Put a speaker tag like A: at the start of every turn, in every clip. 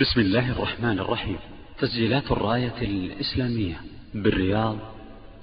A: بسم الله الرحمن الرحيم تسجيلات الراية الإسلامية بالرياض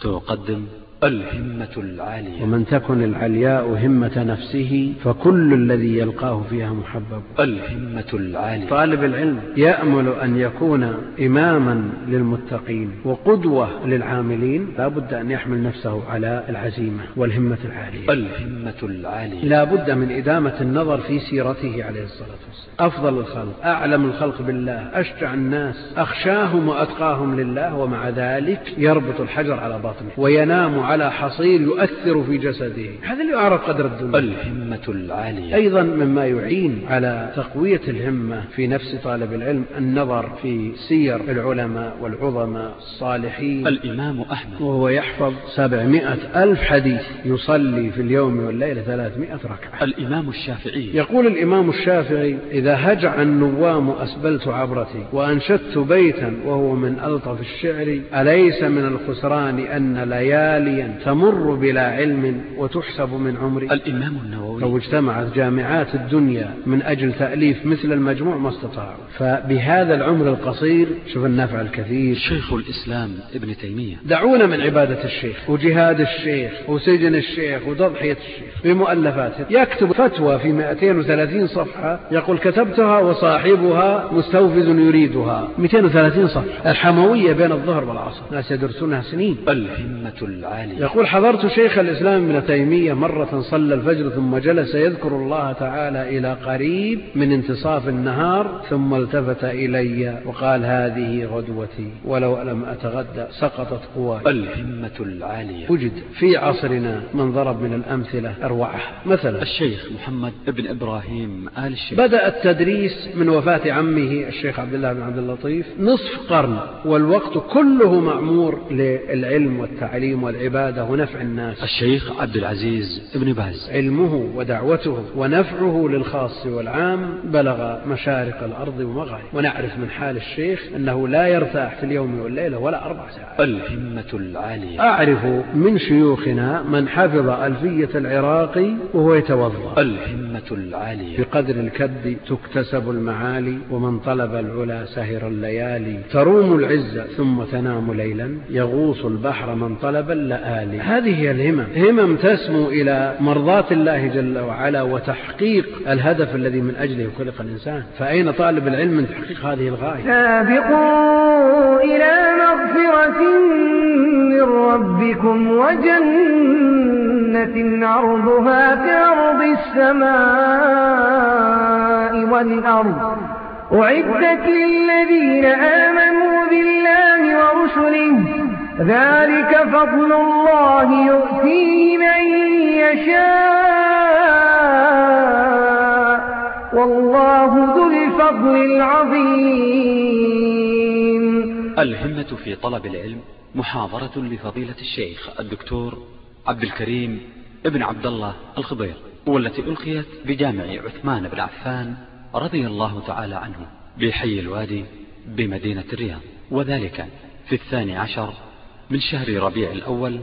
A: تقدم الهمة العالية ومن تكن العلياء همة نفسه فكل الذي يلقاه فيها محبب الهمة العالية طالب العلم يأمل أن يكون إماما للمتقين وقدوة للعاملين لا بد أن يحمل نفسه على العزيمة والهمة العالية الهمة العالية لا بد من إدامة النظر في سيرته عليه الصلاة والسلام أفضل الخلق أعلم الخلق بالله أشجع الناس أخشاهم وأتقاهم لله ومع ذلك يربط الحجر على بطنه وينام على حصير يؤثر في جسده هذا اللي يعرف قدر الدنيا الهمة العالية أيضا مما يعين على تقوية الهمة في نفس طالب العلم النظر في سير العلماء والعظماء الصالحين الإمام أحمد وهو يحفظ سبعمائة ألف حديث يصلي في اليوم والليلة ثلاثمائة ركعة الإمام الشافعي يقول الإمام الشافعي إذا هجع النوام أسبلت عبرتي وأنشدت بيتا وهو من ألطف الشعر أليس من الخسران أن ليالي تمر بلا علم وتحسب من عمر الإمام النووي لو اجتمعت جامعات الدنيا من أجل تأليف مثل المجموع ما استطاعوا فبهذا العمر القصير شوف النفع الكثير شيخ الإسلام ابن تيمية دعونا من عبادة الشيخ وجهاد الشيخ وسجن الشيخ وتضحية الشيخ بمؤلفاته يكتب فتوى في 230 صفحة يقول كتبتها وصاحبها مستوفز يريدها 230 صفحة الحموية بين الظهر والعصر ناس يدرسونها سنين الهمة العالية العالي يقول حضرت شيخ الإسلام ابن تيمية مرة صلى الفجر ثم جلس يذكر الله تعالى إلى قريب من انتصاف النهار ثم التفت إلي وقال هذه غدوتي ولو لم أتغدى سقطت قواي الهمة العالية وجد في عصرنا من ضرب من الأمثلة أروعها مثلا الشيخ محمد بن إبراهيم آل الشيخ بدأ التدريس من وفاة عمه الشيخ عبد الله بن عبد اللطيف نصف قرن والوقت كله معمور للعلم والتعليم والعبادة العبادة ونفع الناس الشيخ عبد العزيز ابن باز علمه ودعوته ونفعه للخاص والعام بلغ مشارق الأرض ومغارب ونعرف من حال الشيخ أنه لا يرتاح في اليوم والليلة ولا أربع ساعات الهمة العالية أعرف من شيوخنا من حفظ ألفية العراقي وهو يتوضأ الهمة العالية بقدر الكد تكتسب المعالي ومن طلب العلا سهر الليالي تروم العزة ثم تنام ليلا يغوص البحر من طلب اللأ الآل هذه هي الهمم همم تسمو إلى مرضاة الله جل وعلا وتحقيق الهدف الذي من أجله خلق الإنسان فأين طالب العلم من تحقيق هذه الغاية سابقوا إلى مغفرة من ربكم وجنة عرضها كعرض السماء والأرض أعدت للذين آمنوا بالله ورسله ذلك فضل الله يؤتيه من يشاء والله ذو الفضل العظيم الهمة في طلب العلم محاضرة لفضيلة الشيخ الدكتور عبد الكريم ابن عبد الله الخضير والتي ألقيت بجامع عثمان بن عفان رضي الله تعالى عنه بحي الوادي بمدينة الرياض وذلك في الثاني عشر من شهر ربيع الأول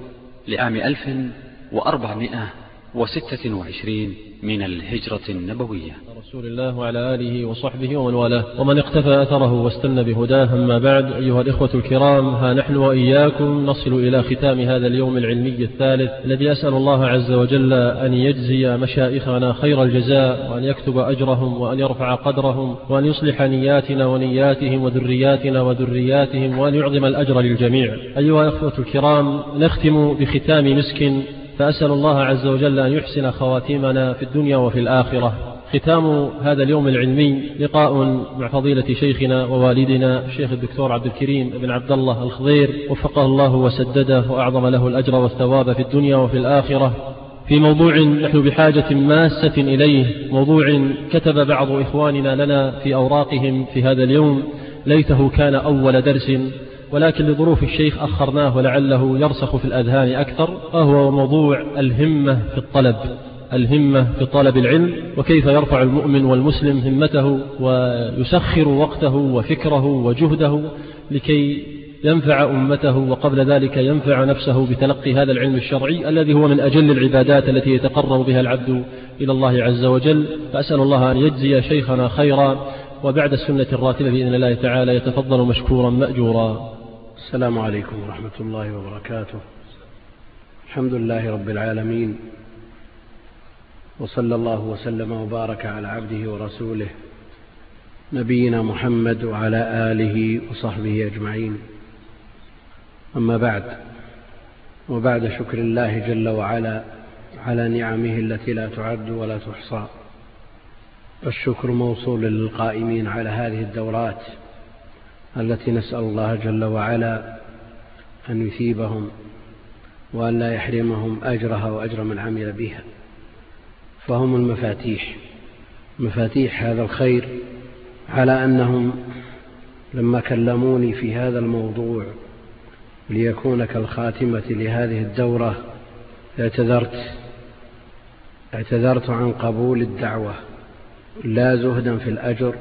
A: لعام 1400 وستة وعشرين من الهجرة النبوية رسول الله وعلى آله وصحبه ومن والاه ومن اقتفى أثره واستنى بهداه أما بعد أيها الإخوة الكرام ها نحن وإياكم نصل إلى ختام هذا اليوم العلمي الثالث الذي أسأل الله عز وجل أن يجزي مشائخنا خير الجزاء وأن يكتب أجرهم وأن يرفع قدرهم وأن يصلح نياتنا ونياتهم وذرياتنا وذرياتهم وأن يعظم الأجر للجميع أيها الإخوة الكرام نختم بختام مسك فأسأل الله عز وجل أن يحسن خواتيمنا في الدنيا وفي الآخرة ختام هذا اليوم العلمي لقاء مع فضيلة شيخنا ووالدنا الشيخ الدكتور عبد الكريم بن عبد الله الخضير وفقه الله وسدده وأعظم له الأجر والثواب في الدنيا وفي الآخرة في موضوع نحن بحاجة ماسة إليه موضوع كتب بعض إخواننا لنا في أوراقهم في هذا اليوم ليته كان أول درس ولكن لظروف الشيخ أخرناه ولعله يرسخ في الأذهان أكثر وهو موضوع الهمة في الطلب الهمة في طلب العلم وكيف يرفع المؤمن والمسلم همته ويسخر وقته وفكره وجهده لكي ينفع أمته وقبل ذلك ينفع نفسه بتلقي هذا العلم الشرعي الذي هو من أجل العبادات التي يتقرب بها العبد إلى الله عز وجل فأسأل الله أن يجزي شيخنا خيرا وبعد السنة الراتبة بإذن الله تعالى يتفضل مشكورا مأجورا السلام عليكم ورحمة الله وبركاته الحمد لله رب العالمين وصلى الله وسلم وبارك على عبده ورسوله نبينا محمد وعلى آله وصحبه أجمعين أما بعد وبعد شكر الله جل وعلا على نعمه التي لا تعد ولا تحصى الشكر موصول للقائمين على هذه الدورات التي نسأل الله جل وعلا أن يثيبهم وأن لا يحرمهم أجرها وأجر من عمل بها فهم المفاتيح مفاتيح هذا الخير على أنهم لما كلموني في هذا الموضوع ليكون كالخاتمة لهذه الدورة اعتذرت اعتذرت عن قبول الدعوة لا زهدا في الأجر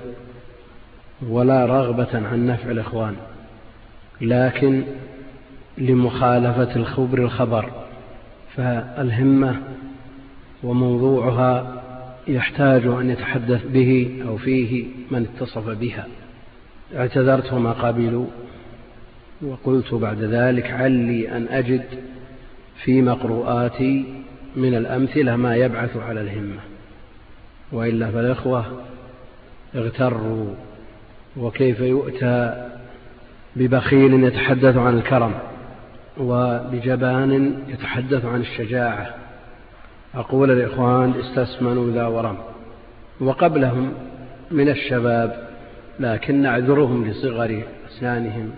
A: ولا رغبة عن نفع الإخوان لكن لمخالفة الخبر الخبر فالهمة وموضوعها يحتاج أن يتحدث به أو فيه من اتصف بها اعتذرت وما قبلوا وقلت بعد ذلك علي أن أجد في مقروآتي من الأمثلة ما يبعث على الهمة وإلا فالإخوة اغتروا وكيف يؤتى ببخيل يتحدث عن الكرم وبجبان يتحدث عن الشجاعة أقول الإخوان استسمنوا ذا ورم وقبلهم من الشباب لكن نعذرهم لصغر أسنانهم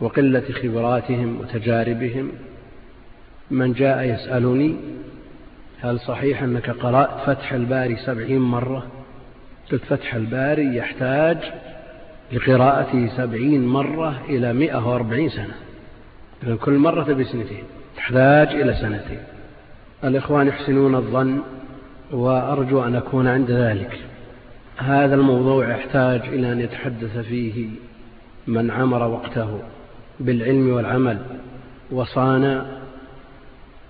A: وقلة خبراتهم وتجاربهم من جاء يسألني هل صحيح أنك قرأت فتح الباري سبعين مرة قلت فتح الباري يحتاج لقراءته سبعين مرة إلى مئة وأربعين سنة لأن كل مرة تبي سنتين تحتاج إلى سنتين الإخوان يحسنون الظن وأرجو أن أكون عند ذلك هذا الموضوع يحتاج إلى أن يتحدث فيه من عمر وقته بالعلم والعمل وصان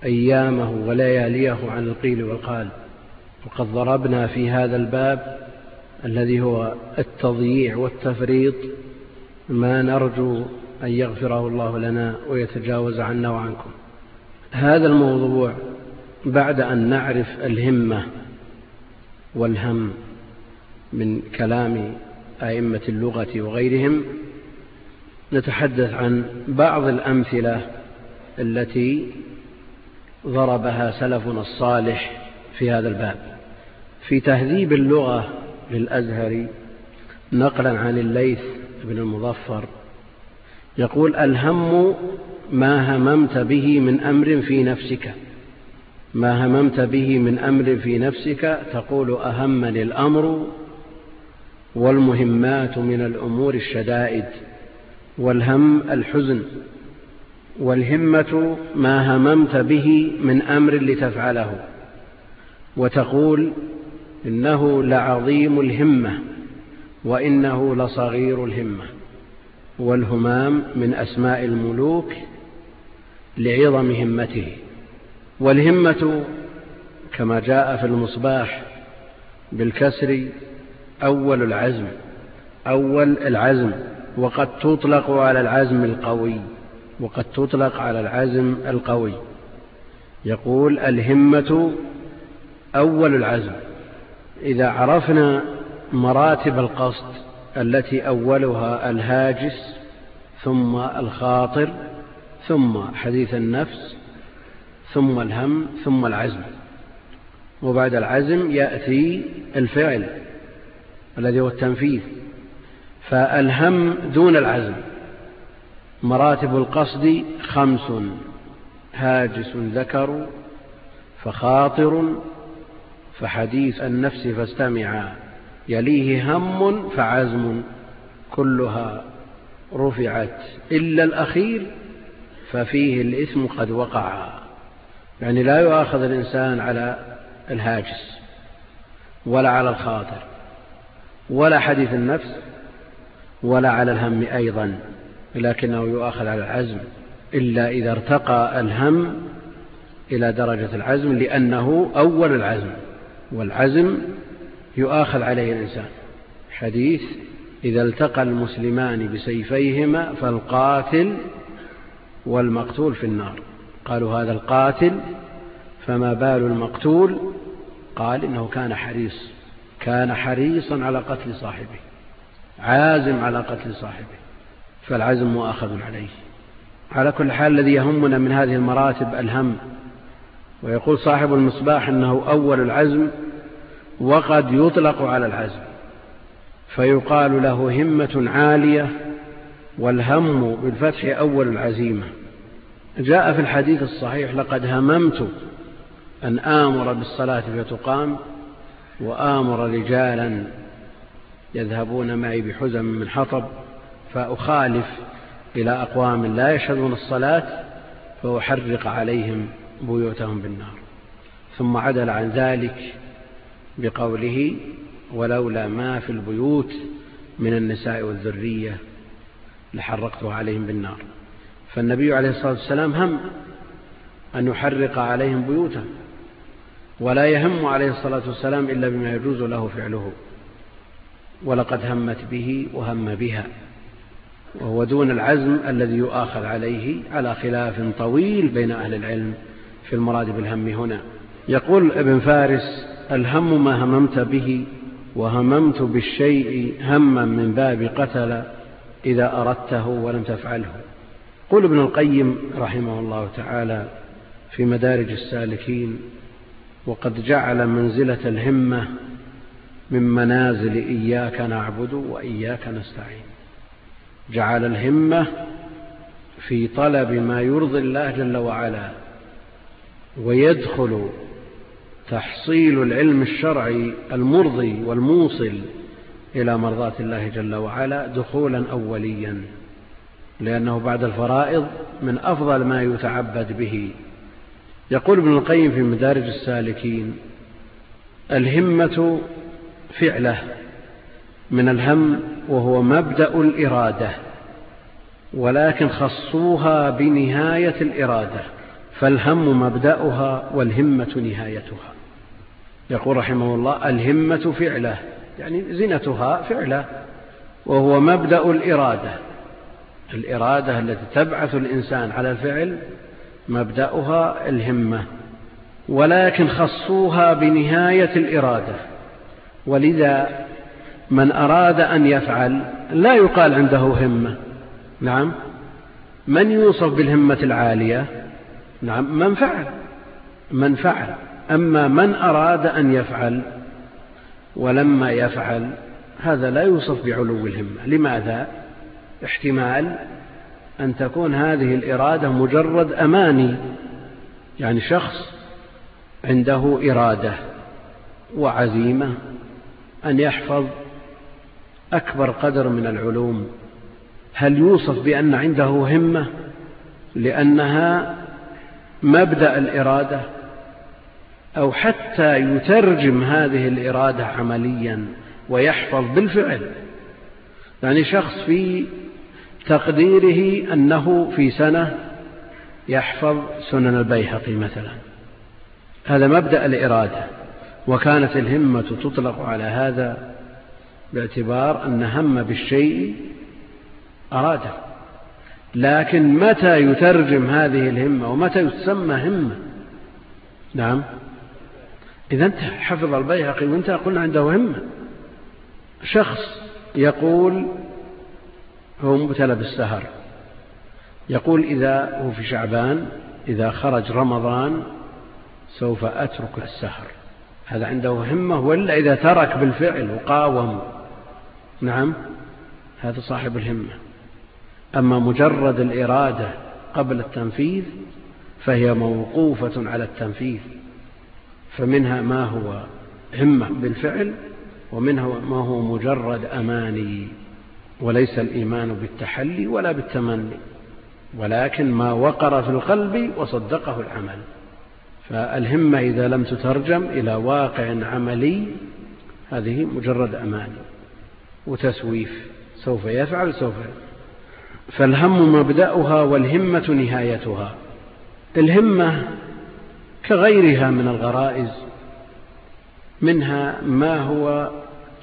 A: أيامه ولياليه عن القيل والقال وقد ضربنا في هذا الباب الذي هو التضييع والتفريط ما نرجو أن يغفره الله لنا ويتجاوز عنا وعنكم هذا الموضوع بعد أن نعرف الهمة والهم من كلام أئمة اللغة وغيرهم نتحدث عن بعض الأمثلة التي ضربها سلفنا الصالح في هذا الباب في تهذيب اللغة للأزهري نقلا عن الليث بن المظفر يقول الهم ما هممت به من أمر في نفسك ما هممت به من أمر في نفسك تقول أهمني الأمر والمهمات من الأمور الشدائد والهم الحزن والهمة ما هممت به من أمر لتفعله وتقول إنه لعظيم الهمة وإنه لصغير الهمة والهمام من أسماء الملوك لعظم همته والهمة كما جاء في المصباح بالكسر أول العزم أول العزم وقد تطلق على العزم القوي وقد تطلق على العزم القوي يقول الهمة أول العزم إذا عرفنا مراتب القصد التي أولها الهاجس ثم الخاطر ثم حديث النفس ثم الهم ثم العزم وبعد العزم يأتي الفعل الذي هو التنفيذ فالهم دون العزم مراتب القصد خمس هاجس ذكر فخاطر فحديث النفس فاستمع يليه هم فعزم كلها رفعت إلا الأخير ففيه الإثم قد وقع يعني لا يؤاخذ الإنسان على الهاجس ولا على الخاطر ولا حديث النفس ولا على الهم أيضا لكنه يؤاخذ على العزم إلا إذا ارتقى الهم إلى درجة العزم لأنه أول العزم والعزم يؤاخذ عليه الإنسان حديث إذا التقى المسلمان بسيفيهما فالقاتل والمقتول في النار قالوا هذا القاتل فما بال المقتول قال إنه كان حريص كان حريصا على قتل صاحبه عازم على قتل صاحبه فالعزم مؤاخذ عليه على كل حال الذي يهمنا من هذه المراتب الهم ويقول صاحب المصباح انه اول العزم وقد يطلق على العزم فيقال له همه عاليه والهم بالفتح اول العزيمه جاء في الحديث الصحيح لقد هممت ان امر بالصلاه فتقام وامر رجالا يذهبون معي بحزم من حطب فاخالف الى اقوام لا يشهدون الصلاه فاحرق عليهم بيوتهم بالنار ثم عدل عن ذلك بقوله ولولا ما في البيوت من النساء والذرية لحرقتها عليهم بالنار فالنبي عليه الصلاة والسلام هم أن يحرق عليهم بيوتهم ولا يهم عليه الصلاة والسلام إلا بما يجوز له فعله ولقد همت به وهم بها وهو دون العزم الذي يؤاخذ عليه على خلاف طويل بين أهل العلم في المراد بالهم هنا يقول ابن فارس الهم ما هممت به وهممت بالشيء هما من باب قتل إذا أردته ولم تفعله قول ابن القيم رحمه الله تعالى في مدارج السالكين وقد جعل منزلة الهمة من منازل إياك نعبد وإياك نستعين جعل الهمة في طلب ما يرضي الله جل وعلا ويدخل تحصيل العلم الشرعي المرضي والموصل إلى مرضاة الله جل وعلا دخولا أوليا لأنه بعد الفرائض من أفضل ما يتعبد به يقول ابن القيم في مدارج السالكين الهمة فعله من الهم وهو مبدأ الإرادة ولكن خصوها بنهاية الإرادة فالهم مبدأها والهمة نهايتها يقول رحمه الله الهمة فعله يعني زنتها فعله وهو مبدأ الإرادة الإرادة التي تبعث الإنسان على الفعل مبدأها الهمة ولكن خصوها بنهاية الإرادة ولذا من أراد أن يفعل لا يقال عنده همة نعم من يوصف بالهمة العالية نعم من فعل من فعل أما من أراد أن يفعل ولما يفعل هذا لا يوصف بعلو الهمة لماذا؟ احتمال أن تكون هذه الإرادة مجرد أماني يعني شخص عنده إرادة وعزيمة أن يحفظ أكبر قدر من العلوم هل يوصف بأن عنده همة لأنها مبدأ الإرادة أو حتى يترجم هذه الإرادة عمليا ويحفظ بالفعل يعني شخص في تقديره أنه في سنة يحفظ سنن البيهقي مثلا هذا مبدأ الإرادة وكانت الهمة تطلق على هذا باعتبار أن هم بالشيء أراده لكن متى يترجم هذه الهمة ومتى يسمى همة نعم إذا انت حفظ البيهقي وانتهى قلنا عنده همة شخص يقول هو مبتلى بالسهر يقول إذا هو في شعبان إذا خرج رمضان سوف أترك السهر هذا عنده همة ولا إذا ترك بالفعل وقاوم نعم هذا صاحب الهمة أما مجرد الإرادة قبل التنفيذ فهي موقوفة على التنفيذ فمنها ما هو همة بالفعل ومنها ما هو مجرد أماني وليس الإيمان بالتحلي ولا بالتمني ولكن ما وقر في القلب وصدقه العمل فالهمة إذا لم تترجم إلى واقع عملي هذه مجرد أماني وتسويف سوف يفعل سوف يفعل فالهم مبدأها والهمة نهايتها الهمة كغيرها من الغرائز منها ما هو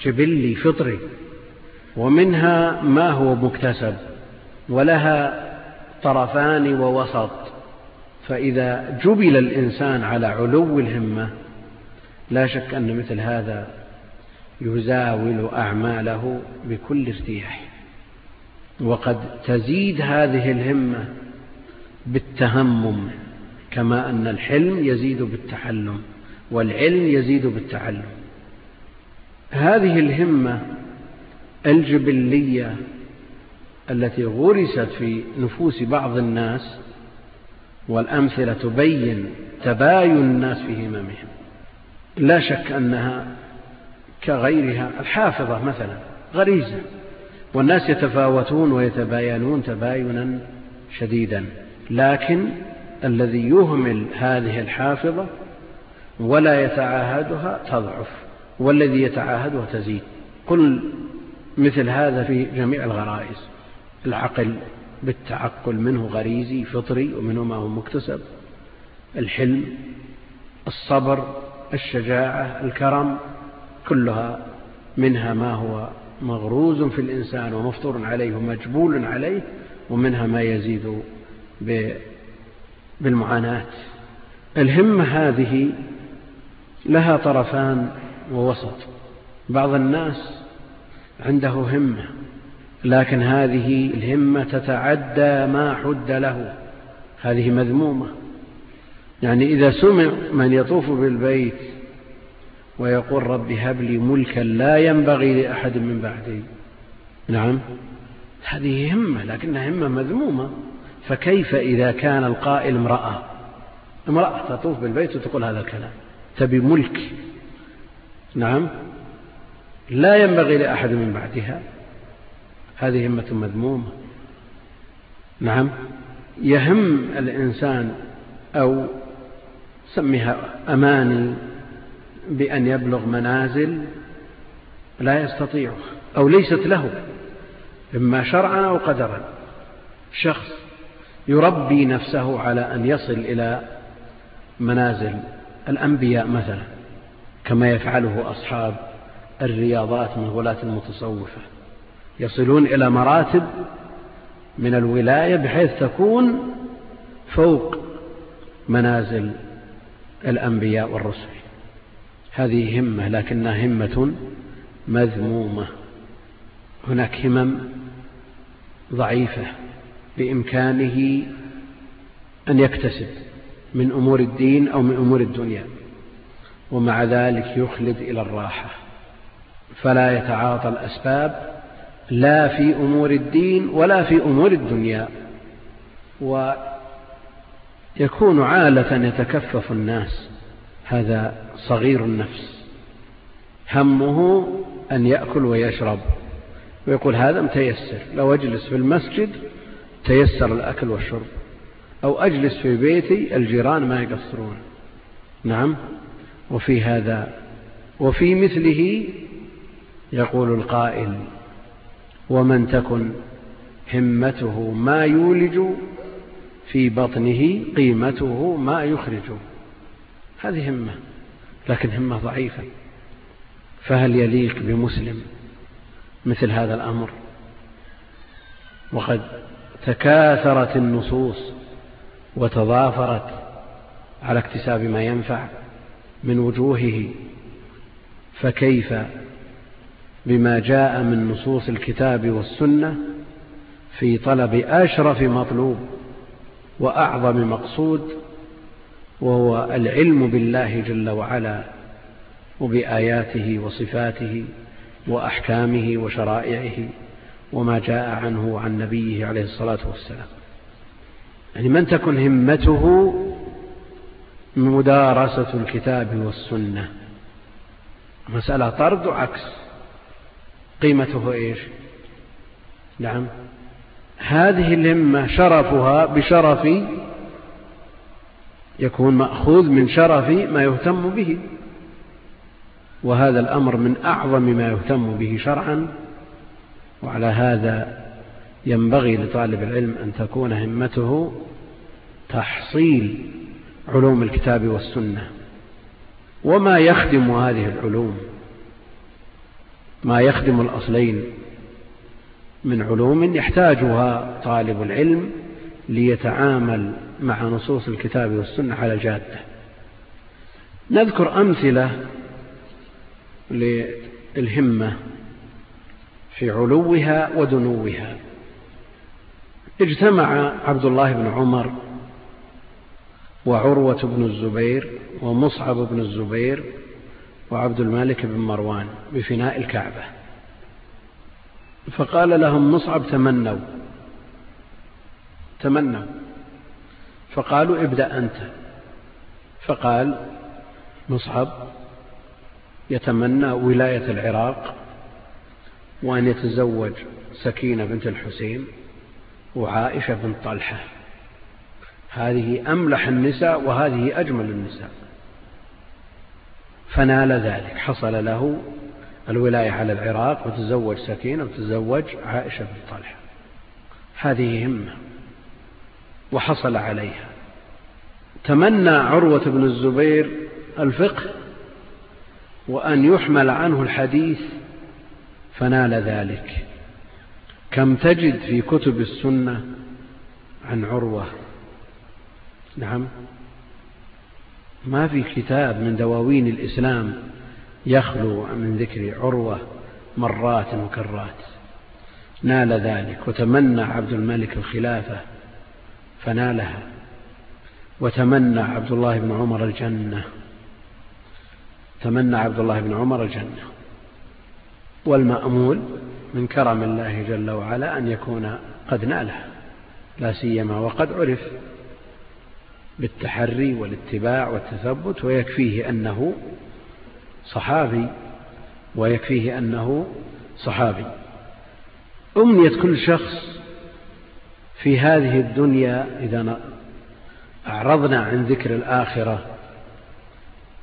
A: جبلي فطري ومنها ما هو مكتسب ولها طرفان ووسط فإذا جبل الإنسان على علو الهمة لا شك أن مثل هذا يزاول أعماله بكل ارتياح وقد تزيد هذه الهمة بالتهمم كما أن الحلم يزيد بالتحلم والعلم يزيد بالتعلم هذه الهمة الجبلية التي غرست في نفوس بعض الناس والأمثلة تبين تباين الناس في هممهم لا شك أنها كغيرها الحافظة مثلا غريزة والناس يتفاوتون ويتباينون تباينا شديدا لكن الذي يهمل هذه الحافظة ولا يتعاهدها تضعف والذي يتعاهدها تزيد قل مثل هذا في جميع الغرائز العقل بالتعقل منه غريزي فطري ومنه ما هو مكتسب الحلم الصبر الشجاعة الكرم كلها منها ما هو مغروز في الإنسان ومفطور عليه ومجبول عليه ومنها ما يزيد بالمعاناة الهمة هذه لها طرفان ووسط بعض الناس عنده همة لكن هذه الهمة تتعدى ما حد له هذه مذمومة يعني إذا سمع من يطوف بالبيت ويقول رب هب لي ملكا لا ينبغي لأحد من بعدي نعم هذه همة لكنها همة مذمومة فكيف إذا كان القائل امرأة امرأة تطوف بالبيت وتقول هذا الكلام تبي ملك نعم لا ينبغي لأحد من بعدها هذه همة مذمومة نعم يهم الإنسان أو سميها أماني بأن يبلغ منازل لا يستطيعها أو ليست له إما شرعا أو قدرا شخص يربي نفسه على أن يصل إلى منازل الأنبياء مثلا كما يفعله أصحاب الرياضات من غلاة المتصوفة يصلون إلى مراتب من الولاية بحيث تكون فوق منازل الأنبياء والرسل هذه همة لكنها همة مذمومة هناك همم ضعيفة بإمكانه أن يكتسب من أمور الدين أو من أمور الدنيا ومع ذلك يخلد إلى الراحة فلا يتعاطى الأسباب لا في أمور الدين ولا في أمور الدنيا ويكون عالة يتكفف الناس هذا صغير النفس همه أن يأكل ويشرب ويقول هذا متيسر لو أجلس في المسجد تيسر الأكل والشرب أو أجلس في بيتي الجيران ما يقصرون نعم وفي هذا وفي مثله يقول القائل ومن تكن همته ما يولج في بطنه قيمته ما يخرجه هذه همة لكن همة ضعيفة فهل يليق بمسلم مثل هذا الأمر وقد تكاثرت النصوص وتضافرت على اكتساب ما ينفع من وجوهه فكيف بما جاء من نصوص الكتاب والسنه في طلب اشرف مطلوب واعظم مقصود وهو العلم بالله جل وعلا وبآياته وصفاته وأحكامه وشرائعه وما جاء عنه وعن نبيه عليه الصلاة والسلام يعني من تكن همته مدارسة الكتاب والسنة مسألة طرد وعكس قيمته إيش نعم هذه الهمة شرفها بشرف يكون مأخوذ من شرف ما يهتم به وهذا الأمر من أعظم ما يهتم به شرعا وعلى هذا ينبغي لطالب العلم أن تكون همته تحصيل علوم الكتاب والسنة وما يخدم هذه العلوم ما يخدم الأصلين من علوم يحتاجها طالب العلم ليتعامل مع نصوص الكتاب والسنة على جاده نذكر أمثلة للهمة في علوها ودنوها اجتمع عبد الله بن عمر وعروة بن الزبير ومصعب بن الزبير وعبد الملك بن مروان بفناء الكعبة فقال لهم مصعب تمنوا تمنوا فقالوا ابدأ أنت فقال مصعب يتمنى ولاية العراق وأن يتزوج سكينة بنت الحسين وعائشة بنت طلحة هذه أملح النساء وهذه أجمل النساء فنال ذلك حصل له الولاية على العراق وتزوج سكينة وتزوج عائشة بن طلحة هذه همة وحصل عليها تمنى عروة بن الزبير الفقه وأن يحمل عنه الحديث فنال ذلك كم تجد في كتب السنة عن عروة نعم ما في كتاب من دواوين الإسلام يخلو من ذكر عروة مرات وكرات نال ذلك وتمنى عبد الملك الخلافة فنالها وتمنى عبد الله بن عمر الجنة تمنى عبد الله بن عمر الجنة والمأمول من كرم الله جل وعلا أن يكون قد نالها لا سيما وقد عرف بالتحري والاتباع والتثبت ويكفيه أنه صحابي ويكفيه أنه صحابي أمنية كل شخص في هذه الدنيا إذا أعرضنا عن ذكر الآخرة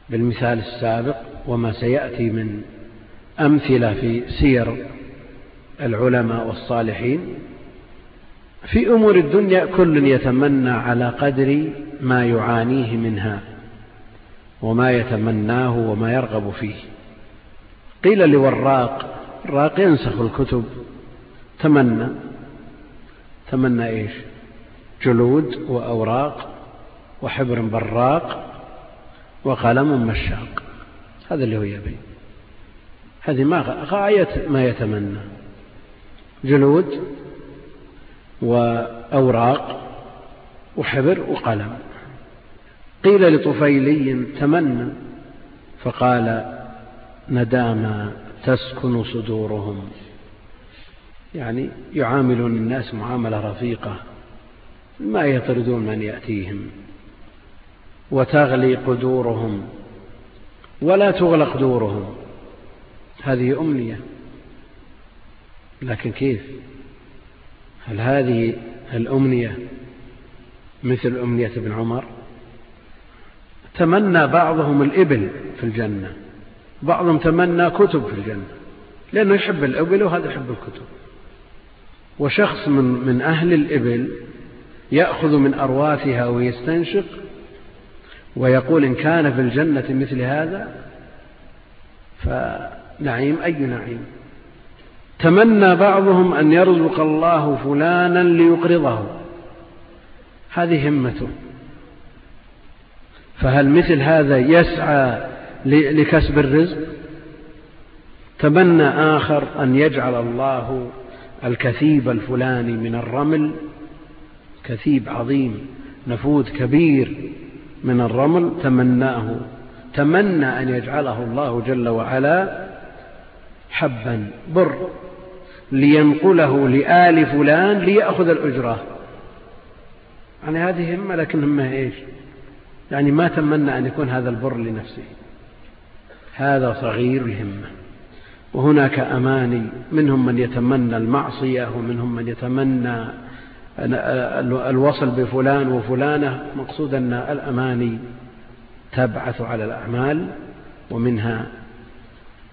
A: بالمثال السابق وما سيأتي من أمثلة في سير العلماء والصالحين في أمور الدنيا كل يتمنى على قدر ما يعانيه منها وما يتمناه وما يرغب فيه قيل لوراق الراق ينسخ الكتب تمنى ثمنا إيش جلود وأوراق وحبر براق وقلم مشاق هذا اللي هو يبي هذه ما غاية ما يتمنى جلود وأوراق وحبر وقلم قيل لطفيلي تمنى فقال نداما تسكن صدورهم يعني يعاملون الناس معاملة رفيقة ما يطردون من يأتيهم وتغلي قدورهم ولا تغلق دورهم هذه أمنية لكن كيف هل هذه الأمنية مثل أمنية ابن عمر تمنى بعضهم الإبل في الجنة بعضهم تمنى كتب في الجنة لأنه يحب الإبل وهذا يحب الكتب وشخص من من أهل الإبل يأخذ من أرواثها ويستنشق ويقول إن كان في الجنة مثل هذا فنعيم أي نعيم تمنى بعضهم أن يرزق الله فلانا ليقرضه هذه همته فهل مثل هذا يسعى لكسب الرزق تمنى آخر أن يجعل الله الكثيب الفلاني من الرمل كثيب عظيم نفوذ كبير من الرمل تمناه تمنى أن يجعله الله جل وعلا حبا بر لينقله لآل فلان ليأخذ الأجرة يعني هذه همة لكن همة إيش يعني ما تمنى أن يكون هذا البر لنفسه هذا صغير الهمة وهناك أماني منهم من يتمنى المعصية ومنهم من يتمنى الوصل بفلان وفلانة مقصود أن الأماني تبعث على الأعمال ومنها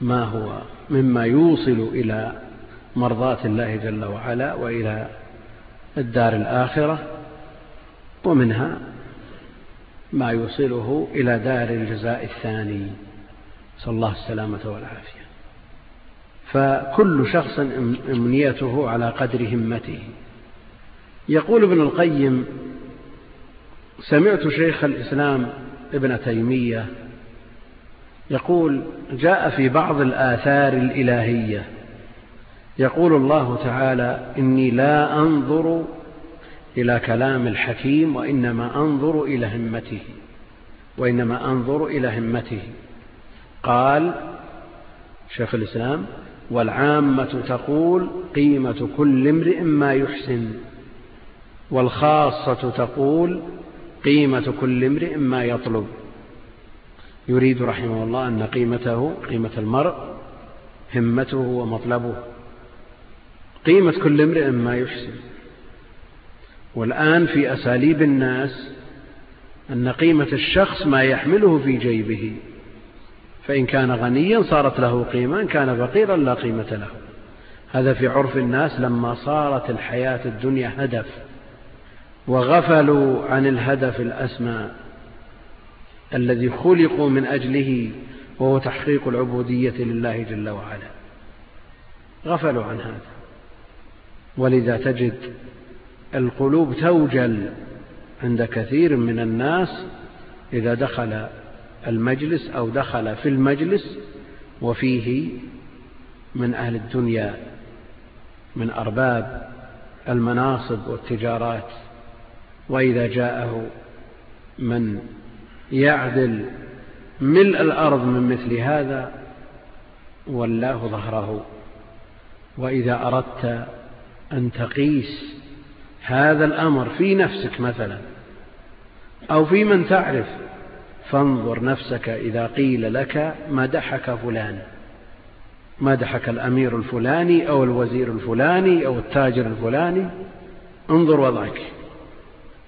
A: ما هو مما يوصل إلى مرضاة الله جل وعلا وإلى الدار الآخرة ومنها ما يوصله إلى دار الجزاء الثاني صلى الله السلامة والعافية فكل شخص امنيته على قدر همته يقول ابن القيم سمعت شيخ الاسلام ابن تيميه يقول جاء في بعض الاثار الالهيه يقول الله تعالى اني لا انظر الى كلام الحكيم وانما انظر الى همته وانما انظر الى همته قال شيخ الاسلام والعامة تقول قيمة كل امرئ ما يحسن والخاصة تقول قيمة كل امرئ ما يطلب يريد رحمه الله أن قيمته قيمة المرء همته ومطلبه قيمة كل امرئ ما يحسن والآن في أساليب الناس أن قيمة الشخص ما يحمله في جيبه فإن كان غنيا صارت له قيمة إن كان فقيرا لا قيمة له هذا في عرف الناس لما صارت الحياة الدنيا هدف وغفلوا عن الهدف الأسمى الذي خلقوا من أجله وهو تحقيق العبودية لله جل وعلا غفلوا عن هذا ولذا تجد القلوب توجل عند كثير من الناس إذا دخل المجلس أو دخل في المجلس وفيه من أهل الدنيا من أرباب المناصب والتجارات وإذا جاءه من يعدل ملء الأرض من مثل هذا ولاه ظهره وإذا أردت أن تقيس هذا الأمر في نفسك مثلا أو في من تعرف فانظر نفسك إذا قيل لك مدحك فلان مدحك الأمير الفلاني أو الوزير الفلاني أو التاجر الفلاني انظر وضعك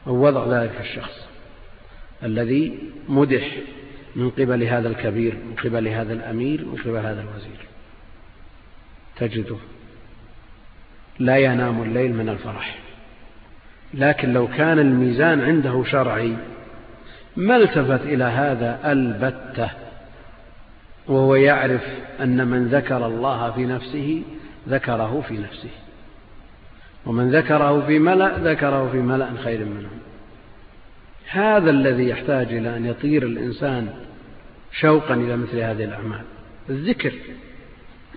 A: أو وضع ذلك الشخص الذي مدح من قبل هذا الكبير من قبل هذا الأمير من قبل هذا الوزير تجده لا ينام الليل من الفرح لكن لو كان الميزان عنده شرعي ما التفت إلى هذا البتة وهو يعرف أن من ذكر الله في نفسه ذكره في نفسه ومن ذكره في ملأ ذكره في ملأ خير منه هذا الذي يحتاج إلى أن يطير الإنسان شوقا إلى مثل هذه الأعمال الذكر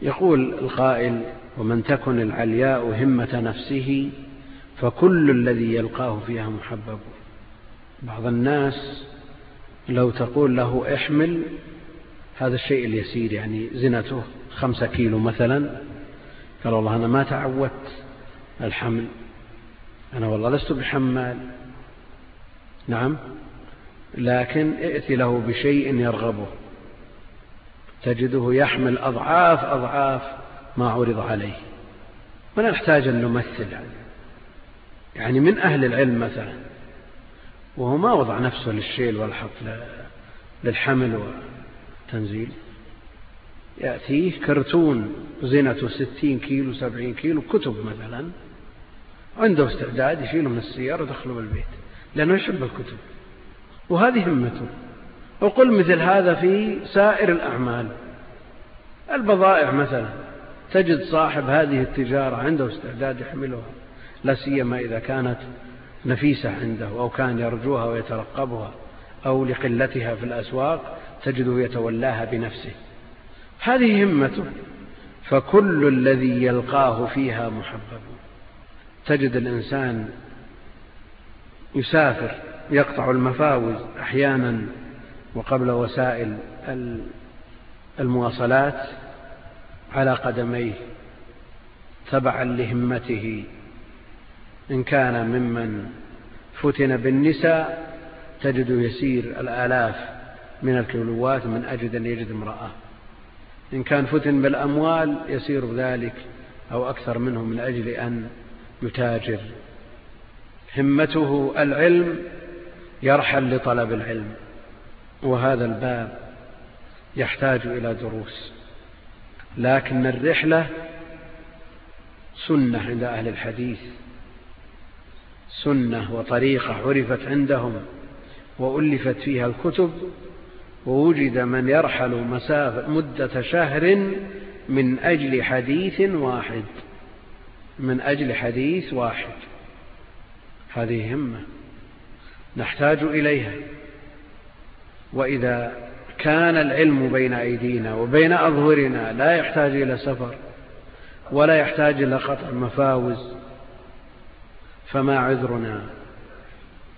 A: يقول القائل ومن تكن العلياء همة نفسه فكل الذي يلقاه فيها محبب بعض الناس لو تقول له احمل هذا الشيء اليسير يعني زنته خمسة كيلو مثلا قال والله أنا ما تعودت الحمل أنا والله لست بحمال نعم لكن ائت له بشيء يرغبه تجده يحمل أضعاف أضعاف ما عرض عليه ولا نحتاج أن نمثل يعني من أهل العلم مثلا وهو ما وضع نفسه للشيل والحط للحمل والتنزيل يأتيه كرتون زنته ستين كيلو سبعين كيلو كتب مثلا عنده استعداد يشيله من السيارة ويدخله بالبيت لأنه يحب الكتب وهذه همته وقل مثل هذا في سائر الأعمال البضائع مثلا تجد صاحب هذه التجارة عنده استعداد يحملها لا سيما إذا كانت نفيسة عنده أو كان يرجوها ويترقبها أو لقلتها في الأسواق تجده يتولاها بنفسه هذه همته فكل الذي يلقاه فيها محبب تجد الإنسان يسافر يقطع المفاوز أحيانا وقبل وسائل المواصلات على قدميه تبعا لهمته إن كان ممن فتن بالنساء تجد يسير الآلاف من الكيلوات من أجد أن يجد امرأة إن كان فتن بالأموال يسير ذلك أو أكثر منه من أجل أن يتاجر همته العلم يرحل لطلب العلم وهذا الباب يحتاج إلى دروس لكن الرحلة سنة عند أهل الحديث سنة وطريقة عرفت عندهم وألفت فيها الكتب ووجد من يرحل مسافة مدة شهر من أجل حديث واحد من أجل حديث واحد هذه همة نحتاج إليها وإذا كان العلم بين أيدينا وبين أظهرنا لا يحتاج إلى سفر ولا يحتاج إلى قطع مفاوز فما عذرنا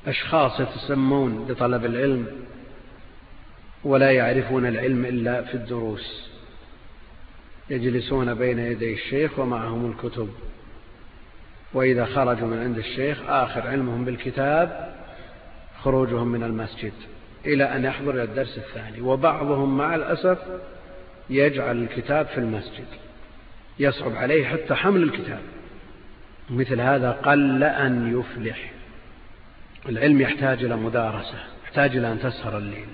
A: أشخاص يتسمون بطلب العلم ولا يعرفون العلم إلا في الدروس يجلسون بين يدي الشيخ ومعهم الكتب وإذا خرجوا من عند الشيخ آخر علمهم بالكتاب خروجهم من المسجد إلى أن يحضر الدرس الثاني وبعضهم مع الأسف يجعل الكتاب في المسجد يصعب عليه حتى حمل الكتاب مثل هذا قل أن يفلح العلم يحتاج إلى مدارسة يحتاج إلى أن تسهر الليل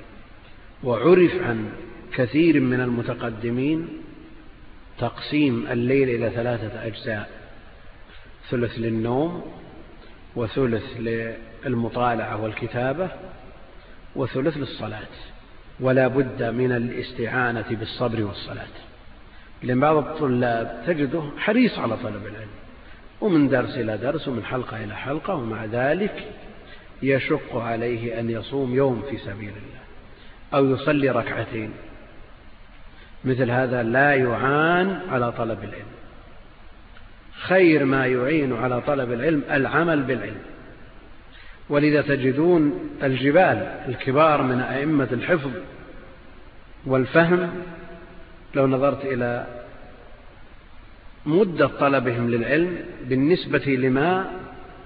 A: وعرف عن كثير من المتقدمين تقسيم الليل إلى ثلاثة أجزاء ثلث للنوم وثلث للمطالعة والكتابة وثلث للصلاة ولا بد من الاستعانة بالصبر والصلاة لأن بعض الطلاب تجده حريص على طلب العلم ومن درس إلى درس ومن حلقة إلى حلقة ومع ذلك يشق عليه أن يصوم يوم في سبيل الله أو يصلي ركعتين مثل هذا لا يعان على طلب العلم خير ما يعين على طلب العلم العمل بالعلم ولذا تجدون الجبال الكبار من أئمة الحفظ والفهم لو نظرت إلى مدة طلبهم للعلم بالنسبة لما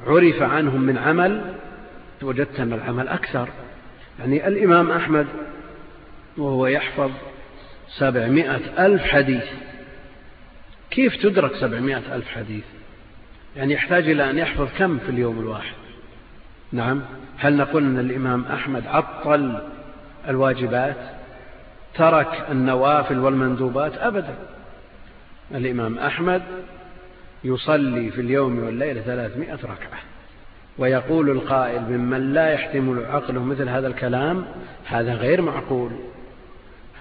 A: عرف عنهم من عمل وجدت أن العمل أكثر يعني الإمام أحمد وهو يحفظ سبعمائة ألف حديث كيف تدرك سبعمائة ألف حديث يعني يحتاج إلى أن يحفظ كم في اليوم الواحد نعم هل نقول أن الإمام أحمد عطل الواجبات ترك النوافل والمندوبات أبدا الإمام أحمد يصلي في اليوم والليلة ثلاثمائة ركعة ويقول القائل ممن لا يحتمل عقله مثل هذا الكلام هذا غير معقول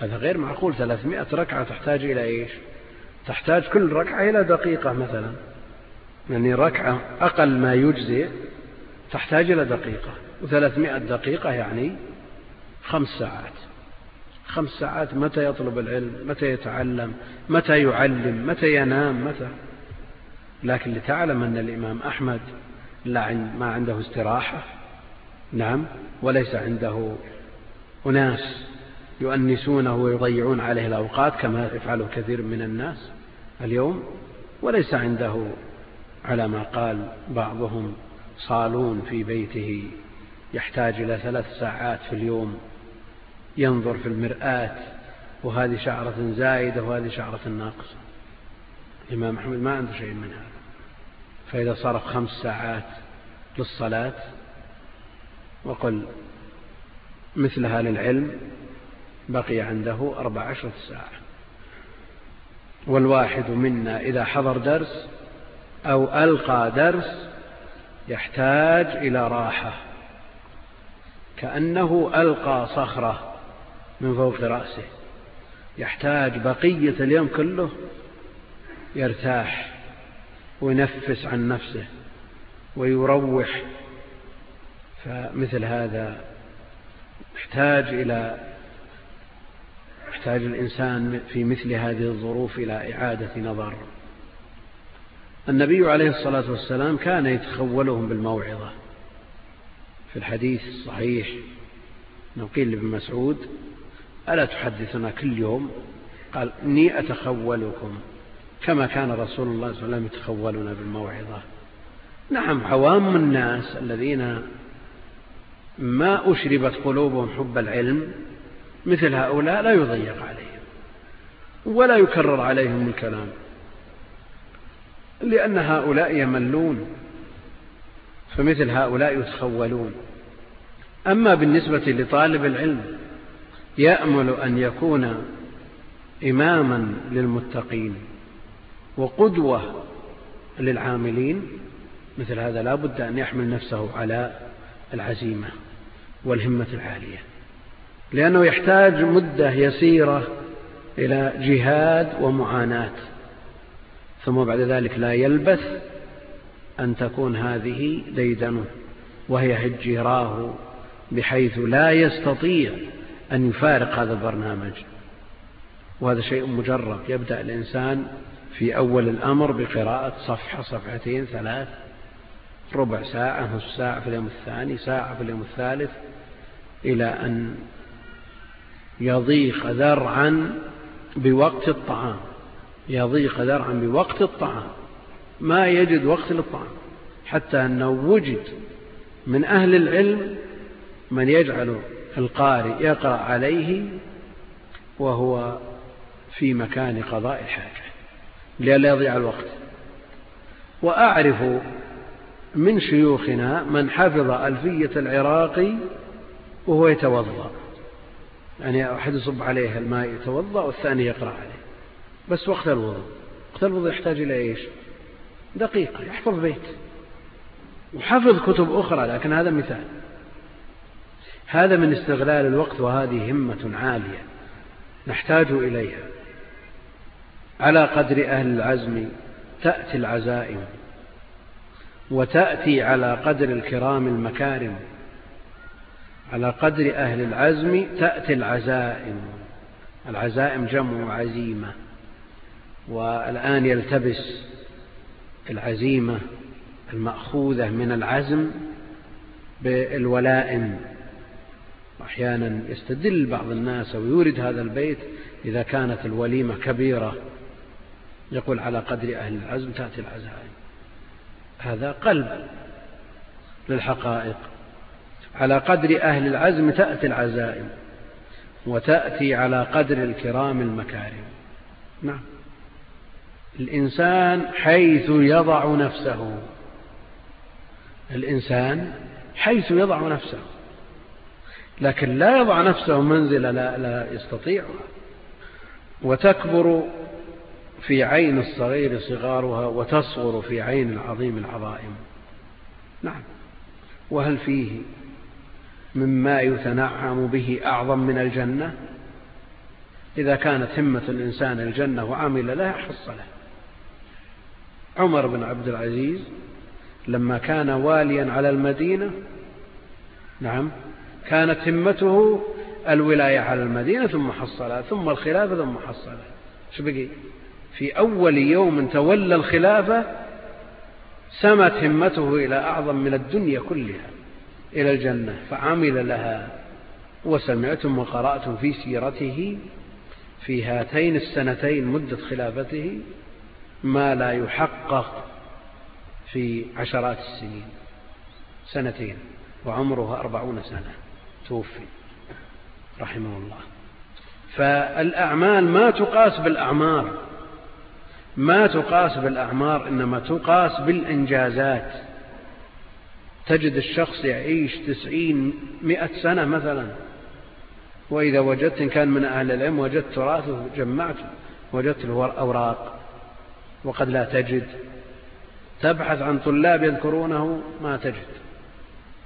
A: هذا غير معقول ثلاثمائة ركعة تحتاج إلى إيش تحتاج كل ركعة إلى دقيقة مثلا يعني ركعة أقل ما يجزئ تحتاج إلى دقيقة وثلاثمائة دقيقة يعني خمس ساعات خمس ساعات متى يطلب العلم متى يتعلم متى يعلم متى ينام متى لكن لتعلم أن الإمام أحمد لا ما عنده استراحة نعم وليس عنده أناس يؤنسونه ويضيعون عليه الأوقات كما يفعله كثير من الناس اليوم وليس عنده على ما قال بعضهم صالون في بيته يحتاج إلى ثلاث ساعات في اليوم ينظر في المرآة وهذه شعرة زايدة وهذه شعرة ناقصة الإمام أحمد ما عنده شيء من هذا فإذا صرف خمس ساعات للصلاة وقل مثلها للعلم بقي عنده أربع عشرة ساعة والواحد منا إذا حضر درس أو ألقى درس يحتاج إلى راحة كأنه ألقى صخرة من فوق رأسه يحتاج بقية اليوم كله يرتاح وينفس عن نفسه ويروح فمثل هذا يحتاج إلى يحتاج الإنسان في مثل هذه الظروف إلى إعادة نظر النبي عليه الصلاة والسلام كان يتخولهم بالموعظة في الحديث الصحيح نقيل لابن مسعود ألا تحدثنا كل يوم قال إني أتخولكم كما كان رسول الله صلى الله عليه وسلم يتخولنا بالموعظة نعم عوام الناس الذين ما أشربت قلوبهم حب العلم مثل هؤلاء لا يضيق عليهم ولا يكرر عليهم الكلام لأن هؤلاء يملون فمثل هؤلاء يتخولون أما بالنسبة لطالب العلم يأمل أن يكون إماما للمتقين وقدوة للعاملين مثل هذا لا بد أن يحمل نفسه على العزيمة والهمة العالية لأنه يحتاج مدة يسيرة إلى جهاد ومعاناة ثم بعد ذلك لا يلبث أن تكون هذه ديدنه وهي هجراه بحيث لا يستطيع أن يفارق هذا البرنامج وهذا شيء مجرب يبدأ الإنسان في أول الأمر بقراءة صفحة صفحتين ثلاث ربع ساعة نصف ساعة في اليوم الثاني ساعة في اليوم الثالث إلى أن يضيق ذرعا بوقت الطعام يضيق ذرعا بوقت الطعام ما يجد وقت للطعام حتى أنه وجد من أهل العلم من يجعل القارئ يقرأ عليه وهو في مكان قضاء الحاجة لئلا يضيع الوقت وأعرف من شيوخنا من حفظ ألفية العراقي وهو يتوضأ يعني أحد يصب عليه الماء يتوضأ والثاني يقرأ عليه بس وقت الوضوء وقت الوضوء يحتاج إلى إيش دقيقة يحفظ بيت وحفظ كتب أخرى لكن هذا مثال هذا من استغلال الوقت وهذه همة عالية نحتاج إليها على قدر أهل العزم تأتي العزائم وتأتي على قدر الكرام المكارم على قدر أهل العزم تأتي العزائم العزائم جمع عزيمة والآن يلتبس العزيمة المأخوذة من العزم بالولائم وأحيانا يستدل بعض الناس أو يورد هذا البيت إذا كانت الوليمة كبيرة يقول على قدر أهل العزم تأتي العزائم هذا قلب للحقائق على قدر أهل العزم تأتي العزائم وتأتي على قدر الكرام المكارم نعم الإنسان حيث يضع نفسه الإنسان حيث يضع نفسه لكن لا يضع نفسه منزلة لا, لا يستطيعها وتكبر في عين الصغير صغارها وتصغر في عين العظيم العظائم نعم وهل فيه مما يتنعم به أعظم من الجنة إذا كانت همة الإنسان الجنة وعمل لها حصلها عمر بن عبد العزيز لما كان واليا على المدينة نعم كانت همته الولاية على المدينة ثم حصلها ثم الخلافة ثم حصلها شو بقي في أول يوم تولى الخلافة سمت همته إلى أعظم من الدنيا كلها إلى الجنة فعمل لها وسمعتم وقرأتم في سيرته في هاتين السنتين مدة خلافته ما لا يحقق في عشرات السنين سنتين وعمرها أربعون سنة توفي رحمه الله فالأعمال ما تقاس بالأعمار ما تقاس بالأعمار إنما تقاس بالإنجازات تجد الشخص يعيش تسعين مئة سنة مثلا وإذا وجدت إن كان من أهل العلم وجدت تراثه جمعته وجدت الأوراق وقد لا تجد تبحث عن طلاب يذكرونه ما تجد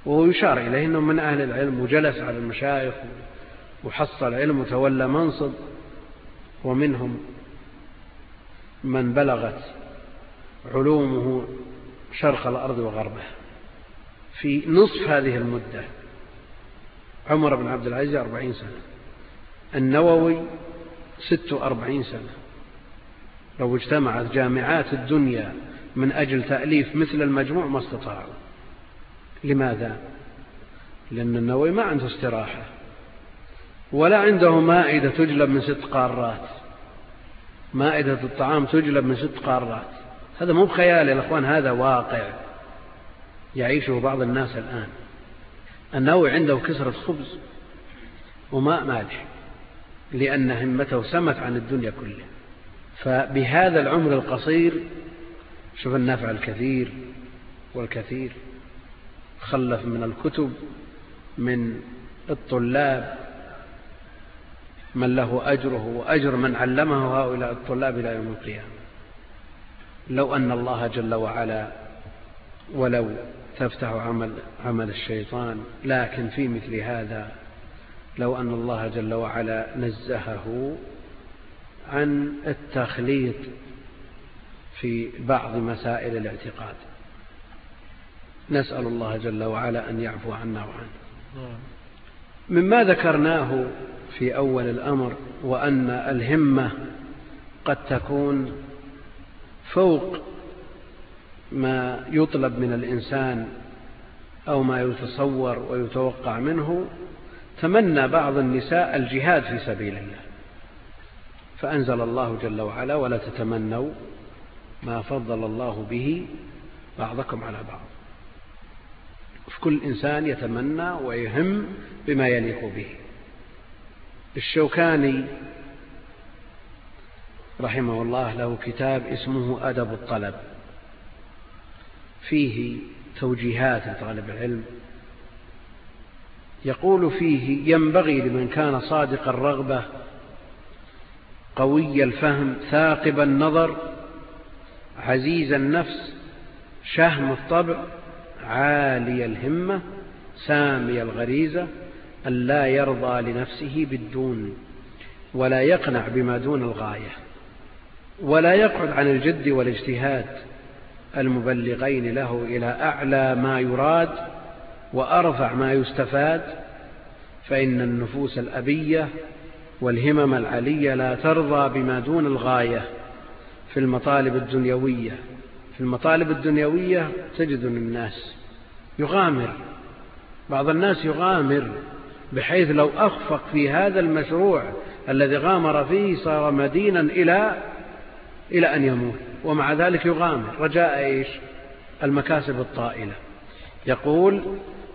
A: وهو يشار إليه أنه من أهل العلم وجلس على المشايخ وحصل علم وتولى منصب ومنهم من بلغت علومه شرق الأرض وغربها في نصف هذه المدة عمر بن عبد العزيز أربعين سنة النووي ست وأربعين سنة لو اجتمعت جامعات الدنيا من أجل تأليف مثل المجموع ما استطاعوا لماذا لأن النووي ما عنده استراحة ولا عنده مائدة تجلب من ست قارات مائدة الطعام تجلب من ست قارات هذا مو خيال يا اخوان هذا واقع يعيشه بعض الناس الآن النووي عنده كسرة خبز وماء مالح لأن همته سمت عن الدنيا كلها فبهذا العمر القصير شوف النفع الكثير والكثير خلف من الكتب من الطلاب من له أجره وأجر من علمه هؤلاء الطلاب إلى يوم القيامة لو أن الله جل وعلا ولو تفتح عمل, عمل الشيطان لكن في مثل هذا لو أن الله جل وعلا نزهه عن التخليط في بعض مسائل الاعتقاد نسأل الله جل وعلا أن يعفو عنا وعنه نعم. مما ذكرناه في أول الأمر وأن الهمة قد تكون فوق ما يطلب من الإنسان أو ما يتصور ويتوقع منه تمنى بعض النساء الجهاد في سبيل الله فأنزل الله جل وعلا ولا تتمنوا ما فضل الله به بعضكم على بعض كل إنسان يتمنى ويهم بما يليق به الشوكاني رحمه الله له كتاب اسمه أدب الطلب فيه توجيهات لطالب العلم يقول فيه ينبغي لمن كان صادق الرغبة قوي الفهم ثاقب النظر عزيز النفس شهم الطبع عالي الهمة سامي الغريزة أن لا يرضى لنفسه بالدون ولا يقنع بما دون الغاية ولا يقعد عن الجد والاجتهاد المبلغين له إلى أعلى ما يراد وأرفع ما يستفاد فإن النفوس الأبية والهمم العلية لا ترضى بما دون الغاية في المطالب الدنيوية في المطالب الدنيوية تجد الناس يغامر بعض الناس يغامر بحيث لو أخفق في هذا المشروع الذي غامر فيه صار مدينا إلى إلى أن يموت ومع ذلك يغامر رجاء إيش المكاسب الطائلة يقول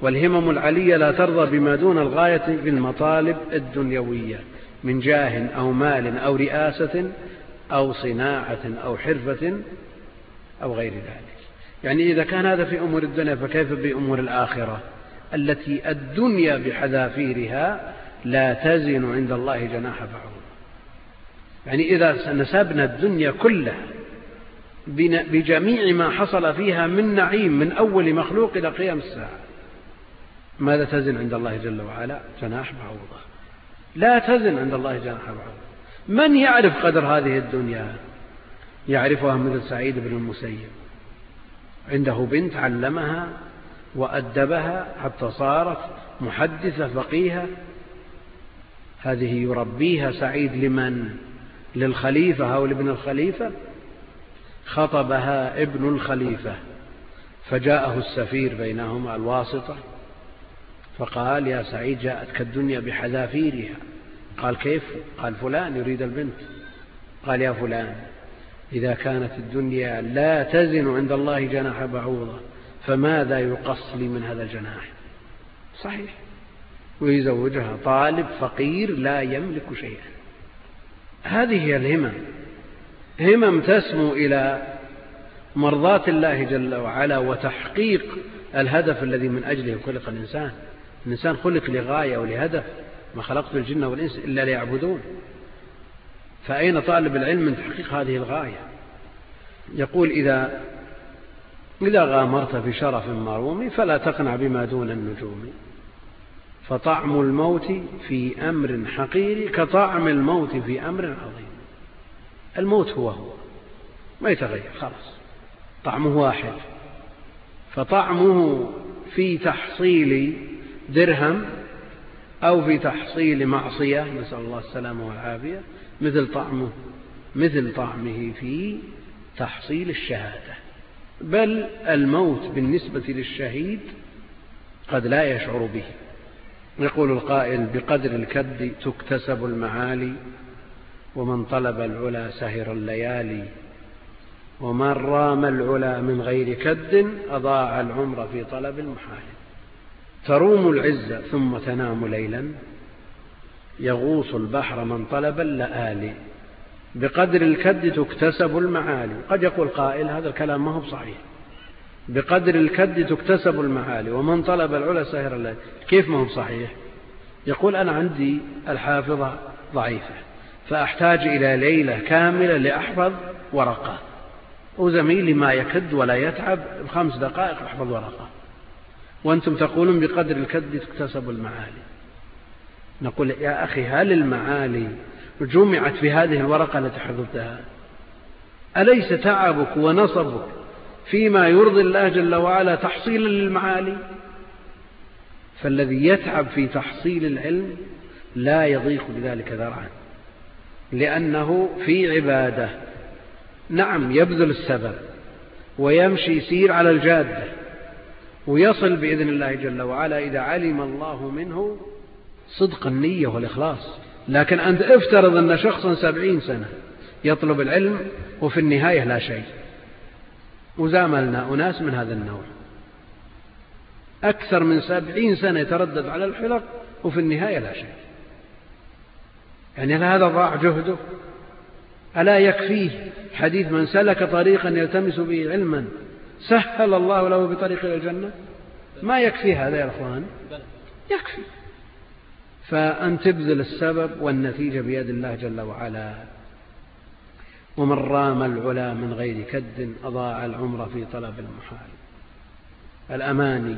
A: والهمم العلية لا ترضى بما دون الغاية في المطالب الدنيوية من جاه أو مال أو رئاسة أو صناعة أو حرفة أو غير ذلك يعني إذا كان هذا في أمور الدنيا فكيف بأمور الآخرة التي الدنيا بحذافيرها لا تزن عند الله جناح بعوضة يعني إذا نسبنا الدنيا كلها بجميع ما حصل فيها من نعيم من أول مخلوق إلى قيام الساعة ماذا تزن عند الله جل وعلا جناح بعوضة لا تزن عند الله جناح بعوضة من يعرف قدر هذه الدنيا يعرفها مثل سعيد بن المسيب عنده بنت علمها وأدبها حتى صارت محدثة فقيهة هذه يربيها سعيد لمن للخليفة أو لابن الخليفة خطبها ابن الخليفة فجاءه السفير بينهما الواسطة فقال يا سعيد جاءتك الدنيا بحذافيرها قال كيف قال فلان يريد البنت قال يا فلان إذا كانت الدنيا لا تزن عند الله جناح بعوضة فماذا يقص لي من هذا الجناح صحيح ويزوجها طالب فقير لا يملك شيئا هذه هي الهمم همم تسمو إلى مرضاة الله جل وعلا وتحقيق الهدف الذي من أجله خلق الإنسان الإنسان خلق لغاية ولهدف ما خلقت الجن والإنس إلا ليعبدون فأين طالب العلم من تحقيق هذه الغاية يقول إذا إذا غامرت بشرف مروم فلا تقنع بما دون النجوم فطعم الموت في أمر حقير كطعم الموت في أمر عظيم الموت هو هو ما يتغير خلاص طعمه واحد فطعمه في تحصيل درهم أو في تحصيل معصية نسأل الله السلامة والعافية مثل طعمه مثل طعمه في تحصيل الشهادة بل الموت بالنسبة للشهيد قد لا يشعر به يقول القائل بقدر الكد تكتسب المعالي ومن طلب العلا سهر الليالي ومن رام العلا من غير كد أضاع العمر في طلب المحال تروم العزة ثم تنام ليلا يغوص البحر من طلب اللآلي بقدر الكد تكتسب المعالي قد يقول قائل هذا الكلام ما هو صحيح بقدر الكد تكتسب المعالي ومن طلب العلا سهر الليل كيف ما هو صحيح يقول أنا عندي الحافظة ضعيفة فأحتاج إلى ليلة كاملة لأحفظ ورقة وزميلي ما يكد ولا يتعب بخمس دقائق أحفظ ورقة وأنتم تقولون بقدر الكد تكتسب المعالي نقول يا أخي هل المعالي جمعت في هذه الورقة التي حفظتها أليس تعبك ونصبك فيما يرضي الله جل وعلا تحصيلا للمعالي فالذي يتعب في تحصيل العلم لا يضيق بذلك ذرعا لأنه في عبادة نعم يبذل السبب ويمشي يسير على الجادة ويصل بإذن الله جل وعلا إذا علم الله منه صدق النية والإخلاص لكن أنت افترض أن شخصا سبعين سنة يطلب العلم وفي النهاية لا شيء وزاملنا أناس من هذا النوع أكثر من سبعين سنة يتردد على الحلق وفي النهاية لا شيء يعني هل هذا ضاع جهده ألا يكفيه حديث من سلك طريقا يلتمس به علما سهل الله له بطريق إلى الجنة ما يكفي هذا يا إخوان يكفي فأن تبذل السبب والنتيجة بيد الله جل وعلا ومن رام العلا من غير كد أضاع العمر في طلب المحال الأماني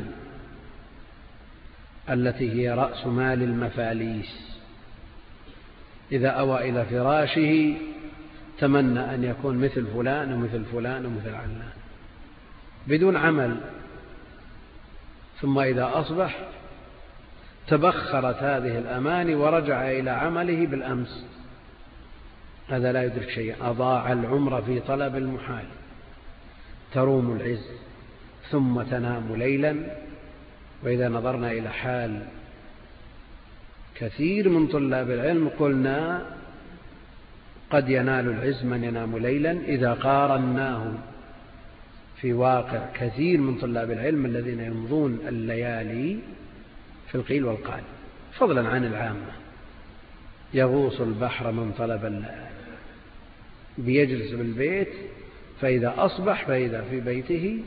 A: التي هي رأس مال المفاليس إذا أوى إلى فراشه تمنى أن يكون مثل فلان ومثل فلان ومثل علان بدون عمل ثم إذا أصبح تبخرت هذه الأماني ورجع إلى عمله بالأمس هذا لا يدرك شيئا أضاع العمر في طلب المحال تروم العز ثم تنام ليلا وإذا نظرنا إلى حال كثير من طلاب العلم قلنا قد ينال العز من ينام ليلا إذا قارناه في واقع كثير من طلاب العلم الذين يمضون الليالي في القيل والقال فضلا عن العامة يغوص البحر من طلب اللام بيجلس بالبيت فإذا أصبح فإذا في بيته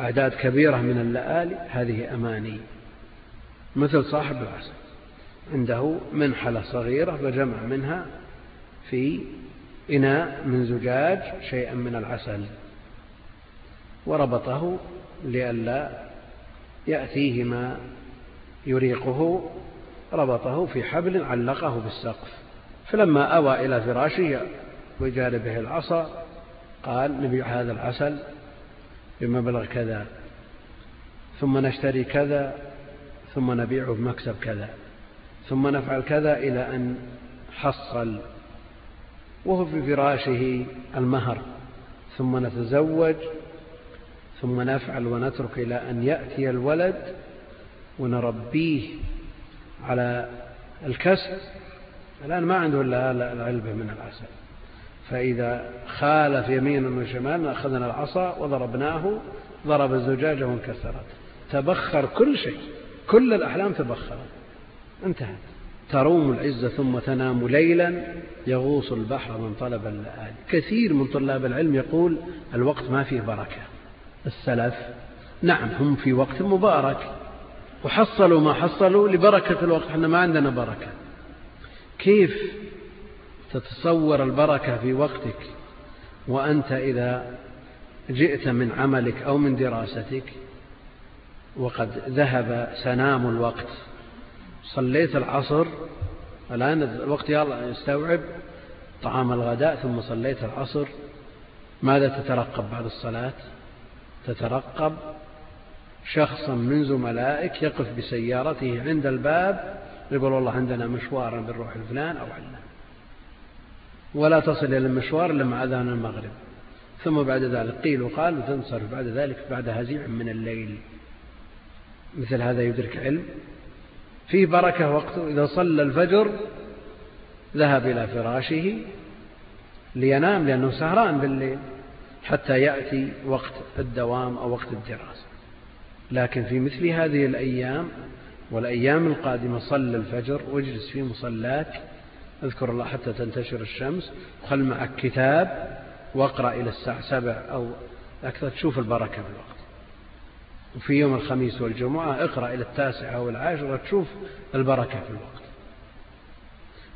A: أعداد كبيرة من اللآلي هذه أماني مثل صاحب العسل عنده منحلة صغيرة فجمع منها في إناء من زجاج شيئا من العسل وربطه لئلا يأتيه ما يريقه ربطه في حبل علقه بالسقف فلما أوى إلى فراشه به العصا قال نبيع هذا العسل بمبلغ كذا ثم نشتري كذا ثم نبيعه بمكسب كذا ثم نفعل كذا إلى أن حصل وهو في فراشه المهر ثم نتزوج ثم نفعل ونترك إلى أن يأتي الولد ونربيه على الكسب الآن ما عنده إلا العلبة من العسل فإذا خالف يمينا وشمالا أخذنا العصا وضربناه ضرب الزجاجة وانكسرت تبخر كل شيء كل الأحلام تبخرت انتهت تروم العزة ثم تنام ليلا يغوص البحر من طلب اللآل كثير من طلاب العلم يقول الوقت ما فيه بركة السلف نعم هم في وقت مبارك وحصلوا ما حصلوا لبركة الوقت احنا ما عندنا بركة كيف تتصور البركة في وقتك وأنت إذا جئت من عملك أو من دراستك وقد ذهب سنام الوقت صليت العصر الآن الوقت يستوعب طعام الغداء ثم صليت العصر ماذا تترقب بعد الصلاة تترقب شخصا من زملائك يقف بسيارته عند الباب يقول والله عندنا مشوار بنروح لفلان أو علان ولا تصل إلى المشوار إلا مع أذان المغرب ثم بعد ذلك قيل وقال وتنصرف بعد ذلك بعد هزيع من الليل مثل هذا يدرك علم في بركة وقته إذا صلى الفجر ذهب إلى فراشه لينام لأنه سهران بالليل حتى يأتي وقت الدوام أو وقت الدراسة لكن في مثل هذه الأيام والأيام القادمة صل الفجر واجلس في مصلاك اذكر الله حتى تنتشر الشمس وخل معك كتاب واقرأ إلى الساعة سبع أو أكثر تشوف البركة في الوقت وفي يوم الخميس والجمعة اقرأ إلى التاسعة أو العاشرة تشوف البركة في الوقت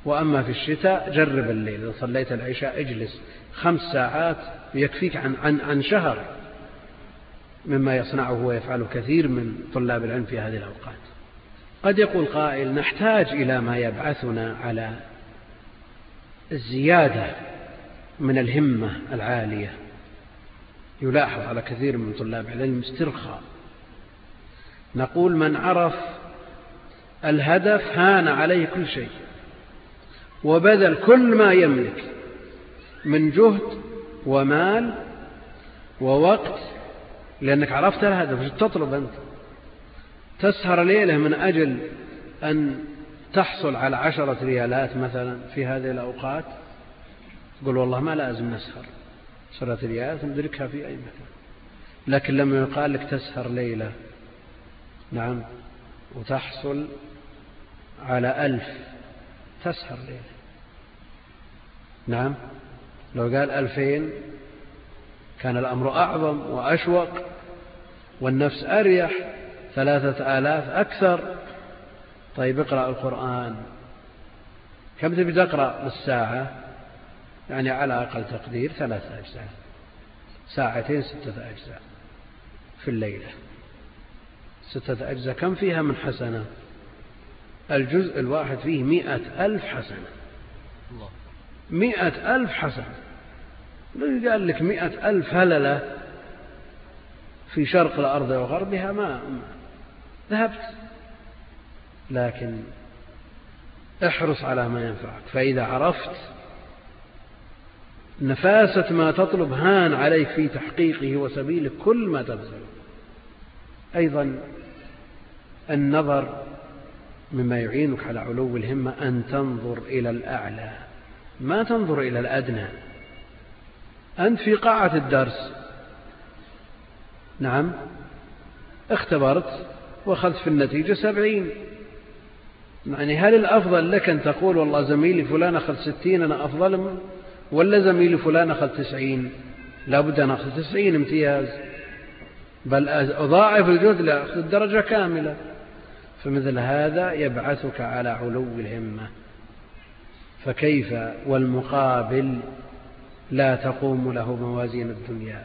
A: وأما في الشتاء جرب الليل إذا صليت العشاء اجلس خمس ساعات يكفيك عن, عن, عن شهر مما يصنعه ويفعله كثير من طلاب العلم في هذه الأوقات قد يقول قائل نحتاج إلى ما يبعثنا على الزيادة من الهمة العالية يلاحظ على كثير من طلاب العلم استرخاء نقول من عرف الهدف هان عليه كل شيء وبذل كل ما يملك من جهد ومال ووقت لأنك عرفت الهدف وش تطلب أنت تسهر ليلة من أجل أن تحصل على عشرة ريالات مثلا في هذه الأوقات تقول والله ما لازم نسهر عشرة ريالات ندركها في أي مكان لكن لما يقال لك تسهر ليلة نعم وتحصل على ألف تسهر ليلة نعم لو قال ألفين كان الأمر أعظم وأشوق والنفس أريح ثلاثة آلاف أكثر طيب اقرأ القرآن كم تبي تقرأ بالساعة يعني على أقل تقدير ثلاثة أجزاء ساعتين ستة أجزاء في الليلة ستة أجزاء كم فيها من حسنة الجزء الواحد فيه مئة ألف حسنة مئة ألف حسنة الذي قال لك مئة ألف هللة في شرق الأرض وغربها ما ذهبت لكن احرص على ما ينفعك فإذا عرفت نفاسة ما تطلب هان عليك في تحقيقه وسبيلك كل ما تبذل أيضا النظر مما يعينك على علو الهمة أن تنظر إلى الأعلى ما تنظر إلى الأدنى أنت في قاعة الدرس نعم اختبرت وأخذت في النتيجة سبعين يعني هل الأفضل لك أن تقول والله زميلي فلان أخذ ستين أنا أفضل ولا زميلي فلان أخذ تسعين بد أن أخذ تسعين امتياز بل أضاعف الجهد لأخذ الدرجة كاملة فمثل هذا يبعثك على علو الهمة فكيف والمقابل لا تقوم له موازين الدنيا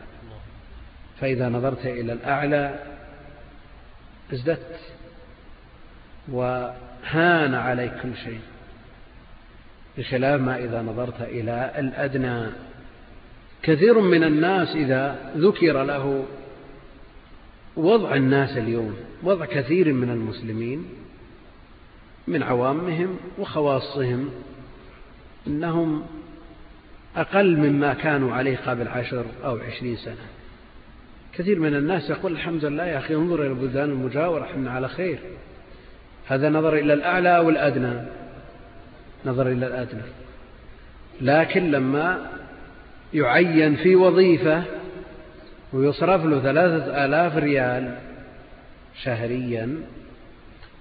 A: فإذا نظرت إلى الأعلى ازددت وهان عليك كل شيء بخلاف ما إذا نظرت إلى الأدنى كثير من الناس إذا ذكر له وضع الناس اليوم وضع كثير من المسلمين من عوامهم وخواصهم انهم أقل مما كانوا عليه قبل عشر أو عشرين سنة كثير من الناس يقول الحمد لله يا أخي انظر إلى البلدان المجاورة احنا على خير هذا نظر إلى الأعلى أو الأدنى نظر إلى الأدنى لكن لما يعين في وظيفة ويصرف له ثلاثة آلاف ريال شهريا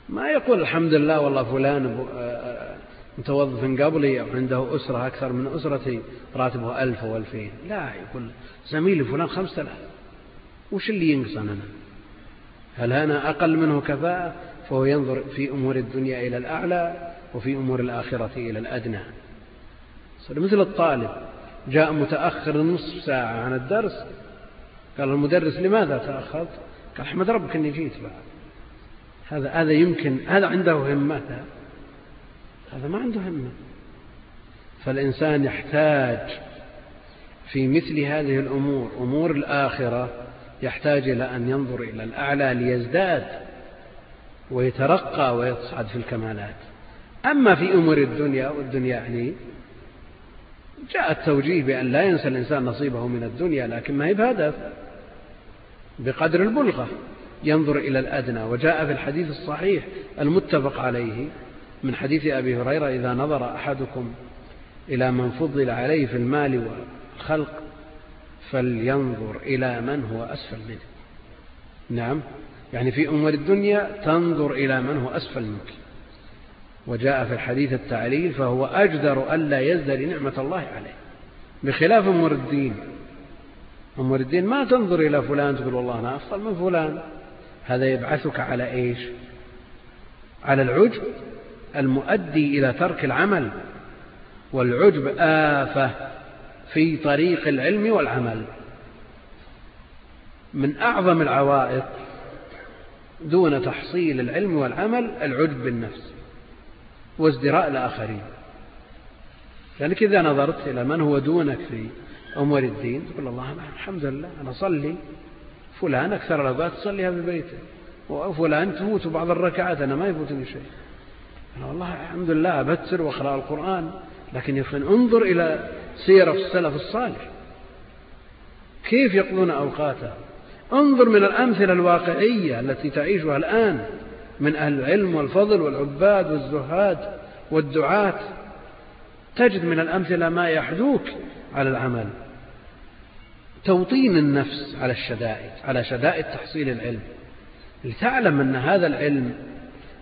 A: ما يقول الحمد لله والله فلان آه، آه، متوظف قبلي أو عنده أسرة أكثر من أسرتي راتبه ألف أو ألفين لا يقول زميلي فلان خمسة آلاف وش اللي ينقص أنا هل أنا أقل منه كفاءة فهو ينظر في أمور الدنيا إلى الأعلى وفي أمور الآخرة إلى الأدنى مثل الطالب جاء متأخر نصف ساعة عن الدرس قال المدرس لماذا تأخرت قال احمد ربك أني جيت بعد هذا هذا يمكن هذا عنده همته هذا ما عنده همة فالإنسان يحتاج في مثل هذه الأمور أمور الآخرة يحتاج إلى أن ينظر إلى الأعلى ليزداد ويترقى ويصعد في الكمالات أما في أمور الدنيا والدنيا يعني جاء التوجيه بأن لا ينسى الإنسان نصيبه من الدنيا لكن ما هي بهدف بقدر البلغة ينظر إلى الأدنى وجاء في الحديث الصحيح المتفق عليه من حديث أبي هريرة إذا نظر أحدكم إلى من فضل عليه في المال والخلق فلينظر إلى من هو أسفل منه نعم يعني في أمور الدنيا تنظر إلى من هو أسفل منك وجاء في الحديث التعليل فهو أجدر ألا يزدري نعمة الله عليه بخلاف أمور الدين أمور الدين ما تنظر إلى فلان تقول والله أنا أفضل من فلان هذا يبعثك على إيش على العجب المؤدي إلى ترك العمل والعجب آفة في طريق العلم والعمل من أعظم العوائق دون تحصيل العلم والعمل العجب بالنفس وازدراء الآخرين لأنك يعني إذا نظرت إلى من هو دونك في أمور الدين تقول الله أنا الحمد لله أنا اصلي فلان أكثر الأوقات تصليها في بيته وفلان تفوت بعض الركعات أنا ما يفوتني شيء والله الحمد لله أبتر وأقرأ القرآن لكن يا انظر إلى سيرة السلف الصالح كيف يقضون أوقاته انظر من الأمثلة الواقعية التي تعيشها الآن من أهل العلم والفضل والعباد والزهاد والدعاة تجد من الأمثلة ما يحدوك على العمل توطين النفس على الشدائد على شدائد تحصيل العلم لتعلم أن هذا العلم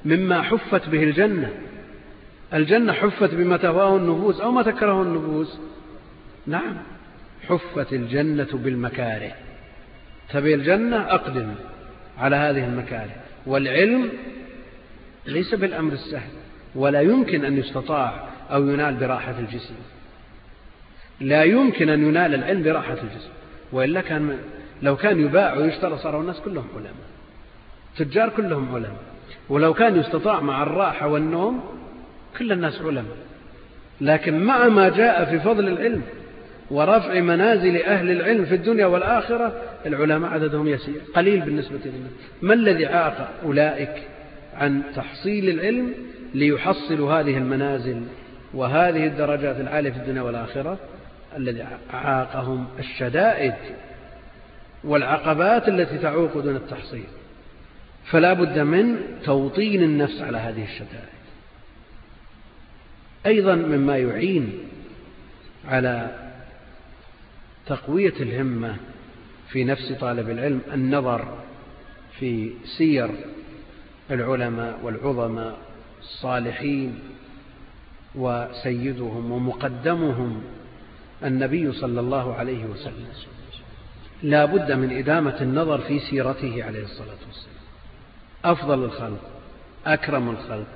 A: مما حفت به الجنة الجنة حفت بما تهواه النفوس أو ما تكرهه النفوس نعم حفت الجنة بالمكاره تبي الجنة أقدم على هذه المكاره والعلم ليس بالأمر السهل ولا يمكن أن يستطاع أو ينال براحة الجسم لا يمكن أن ينال العلم براحة الجسم وإلا كان لو كان يباع ويشترى صاروا الناس كلهم علماء تجار كلهم علماء ولو كان يستطاع مع الراحة والنوم كل الناس علماء لكن مع ما جاء في فضل العلم ورفع منازل أهل العلم في الدنيا والآخرة العلماء عددهم يسير قليل بالنسبة لنا ما الذي عاق أولئك عن تحصيل العلم ليحصلوا هذه المنازل وهذه الدرجات العالية في الدنيا والآخرة الذي عاقهم الشدائد والعقبات التي تعوق دون التحصيل فلا بد من توطين النفس على هذه الشدائد أيضا مما يعين على تقوية الهمة في نفس طالب العلم النظر في سير العلماء والعظماء الصالحين وسيدهم ومقدمهم النبي صلى الله عليه وسلم لا بد من إدامة النظر في سيرته عليه الصلاة والسلام أفضل الخلق أكرم الخلق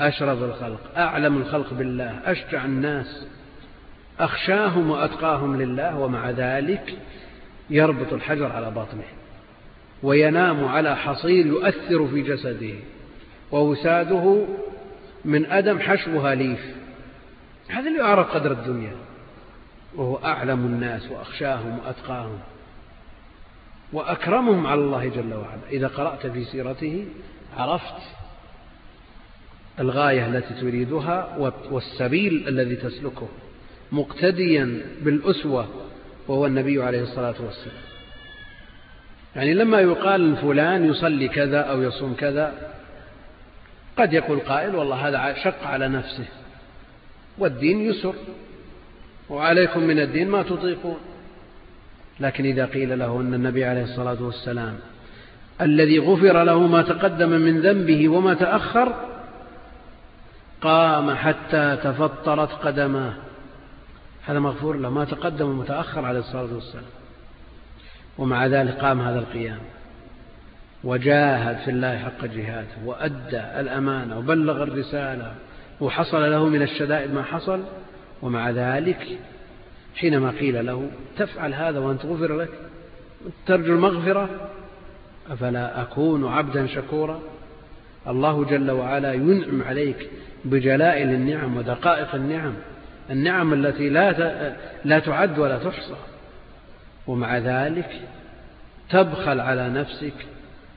A: أشرف الخلق أعلم الخلق بالله أشجع الناس أخشاهم وأتقاهم لله ومع ذلك يربط الحجر على باطنه وينام على حصير يؤثر في جسده ووساده من أدم حشوها ليف هذا اللي يعرف قدر الدنيا وهو أعلم الناس وأخشاهم وأتقاهم وأكرمهم على الله جل وعلا إذا قرأت في سيرته عرفت الغاية التي تريدها والسبيل الذي تسلكه مقتديا بالأسوة وهو النبي عليه الصلاة والسلام يعني لما يقال فلان يصلي كذا أو يصوم كذا قد يقول قائل والله هذا شق على نفسه والدين يسر وعليكم من الدين ما تطيقون لكن إذا قيل له أن النبي عليه الصلاة والسلام الذي غفر له ما تقدم من ذنبه وما تأخر قام حتى تفطرت قدماه هذا مغفور له ما تقدم وما تأخر عليه الصلاة والسلام ومع ذلك قام هذا القيام وجاهد في الله حق جهاده وأدى الأمانة وبلغ الرسالة وحصل له من الشدائد ما حصل ومع ذلك حينما قيل له تفعل هذا وأنت غفر لك ترجو المغفرة أفلا أكون عبدا شكورا الله جل وعلا ينعم عليك بجلائل النعم ودقائق النعم النعم التي لا لا تعد ولا تحصى ومع ذلك تبخل على نفسك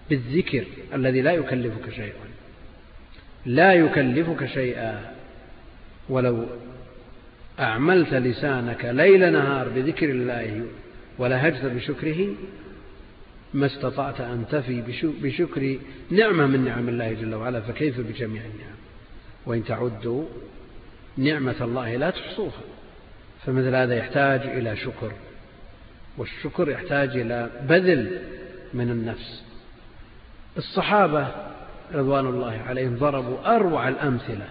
A: بالذكر الذي لا يكلفك شيئا لا يكلفك شيئا ولو أعملت لسانك ليل نهار بذكر الله ولهجت بشكره ما استطعت أن تفي بشكر نعمة من نعم الله جل وعلا فكيف بجميع النعم وإن تعدوا نعمة الله لا تحصوها فمثل هذا يحتاج إلى شكر والشكر يحتاج إلى بذل من النفس الصحابة رضوان الله عليهم ضربوا أروع الأمثلة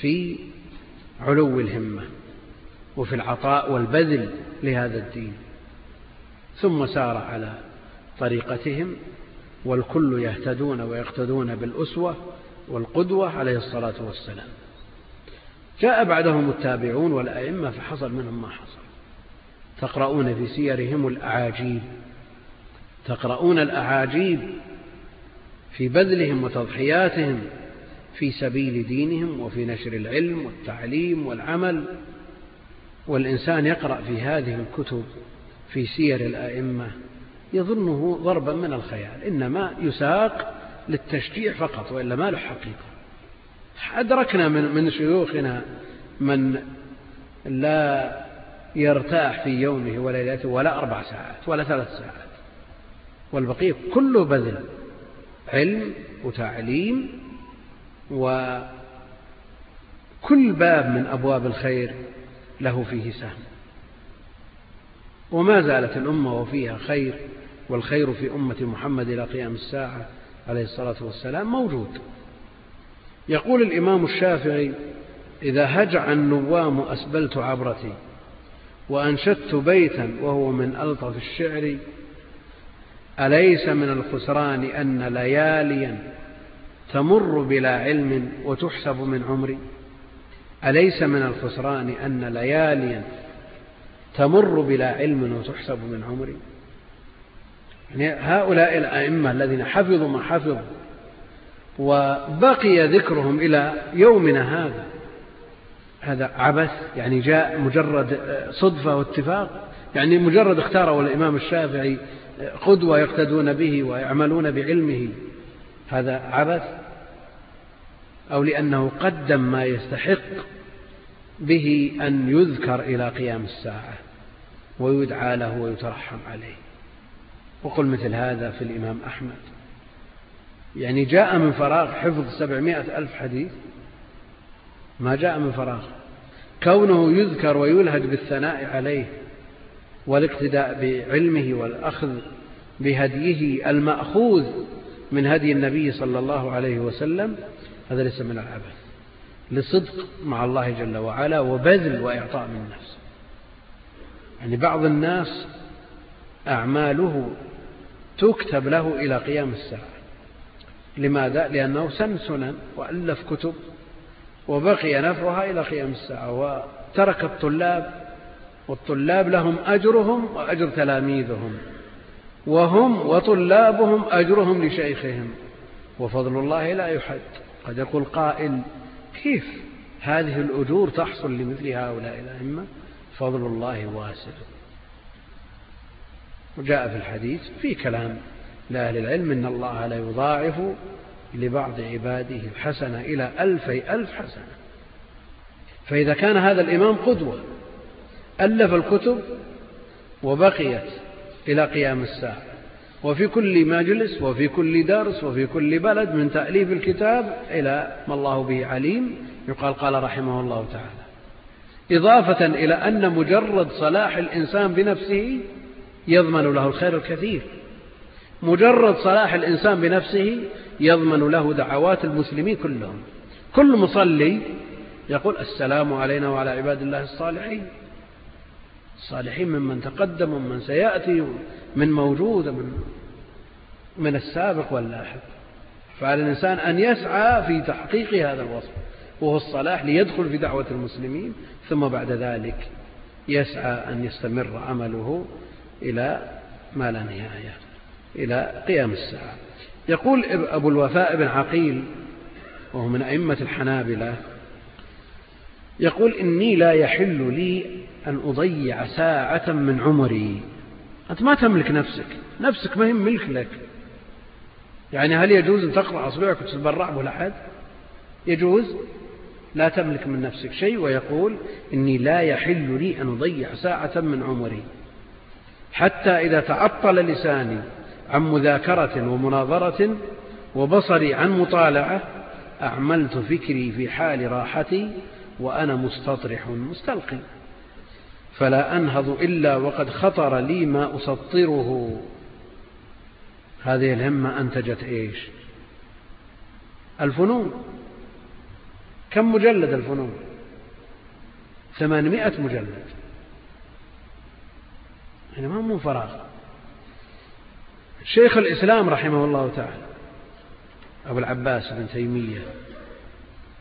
A: في علو الهمة وفي العطاء والبذل لهذا الدين ثم سار على طريقتهم والكل يهتدون ويقتدون بالأسوة والقدوة عليه الصلاة والسلام جاء بعدهم التابعون والأئمة فحصل منهم ما حصل تقرؤون في سيرهم الأعاجيب تقرؤون الأعاجيب في بذلهم وتضحياتهم في سبيل دينهم وفي نشر العلم والتعليم والعمل والإنسان يقرأ في هذه الكتب في سير الأئمة يظنه ضربا من الخيال إنما يساق للتشجيع فقط وإلا ما له حقيقة أدركنا من, من شيوخنا من لا يرتاح في يومه ولا ليلته ولا أربع ساعات ولا ثلاث ساعات والبقية كله بذل علم وتعليم وكل باب من أبواب الخير له فيه سهم وما زالت الأمة وفيها خير والخير في أمة محمد إلى قيام الساعة عليه الصلاة والسلام موجود يقول الإمام الشافعي إذا هجع النوام أسبلت عبرتي وأنشدت بيتا وهو من ألطف الشعر أليس من الخسران أن لياليا تمر بلا علم وتحسب من عمري أليس من الخسران أن لياليا تمر بلا علم وتحسب من عمري يعني هؤلاء الأئمة الذين حفظوا ما حفظوا وبقي ذكرهم إلى يومنا هذا هذا عبث يعني جاء مجرد صدفة واتفاق يعني مجرد اختاره الإمام الشافعي قدوة يقتدون به ويعملون بعلمه هذا عبث أو لأنه قدم ما يستحق به أن يذكر إلى قيام الساعة ويدعى له ويترحم عليه وقل مثل هذا في الإمام أحمد يعني جاء من فراغ حفظ سبعمائة ألف حديث ما جاء من فراغ كونه يذكر ويلهج بالثناء عليه والاقتداء بعلمه والأخذ بهديه المأخوذ من هدي النبي صلى الله عليه وسلم هذا ليس من العبث لصدق مع الله جل وعلا وبذل وإعطاء من الناس يعني بعض الناس أعماله تكتب له إلى قيام الساعة لماذا؟ لأنه سن سنن وألف كتب وبقي نفعها إلى قيام الساعة وترك الطلاب والطلاب لهم أجرهم وأجر تلاميذهم وهم وطلابهم أجرهم لشيخهم وفضل الله لا يحد قد يقول قائل كيف هذه الأجور تحصل لمثل هؤلاء الأئمة فضل الله واسع وجاء في الحديث في كلام لأهل العلم إن الله لا يضاعف لبعض عباده الحسنة إلى ألفي ألف حسنة فإذا كان هذا الإمام قدوة ألف الكتب وبقيت إلى قيام الساعة وفي كل مجلس وفي كل درس وفي كل بلد من تأليف الكتاب إلى ما الله به عليم يقال قال رحمه الله تعالى إضافة إلى أن مجرد صلاح الإنسان بنفسه يضمن له الخير الكثير مجرد صلاح الإنسان بنفسه يضمن له دعوات المسلمين كلهم كل مصلي يقول السلام علينا وعلى عباد الله الصالحين الصالحين ممن تقدم ومن سيأتي من موجود من من السابق واللاحق فعلى الإنسان أن يسعى في تحقيق هذا الوصف وهو الصلاح ليدخل في دعوة المسلمين ثم بعد ذلك يسعى أن يستمر عمله إلى ما لا نهاية إلى قيام الساعة يقول أبو الوفاء بن عقيل وهو من أئمة الحنابلة يقول إني لا يحل لي أن أضيع ساعة من عمري أنت ما تملك نفسك نفسك ما هي ملك لك يعني هل يجوز أن تقطع أصبعك وتتبرع ولا أحد يجوز لا تملك من نفسك شيء ويقول إني لا يحل لي أن أضيع ساعة من عمري حتى إذا تعطل لساني عن مذاكرة ومناظرة وبصري عن مطالعة أعملت فكري في حال راحتي وأنا مستطرح مستلقي فلا أنهض إلا وقد خطر لي ما أسطره هذه الهمة أنتجت إيش الفنون كم مجلد الفنون ثمانمائة مجلد يعني ما من فراغ شيخ الإسلام رحمه الله تعالى أبو العباس بن تيمية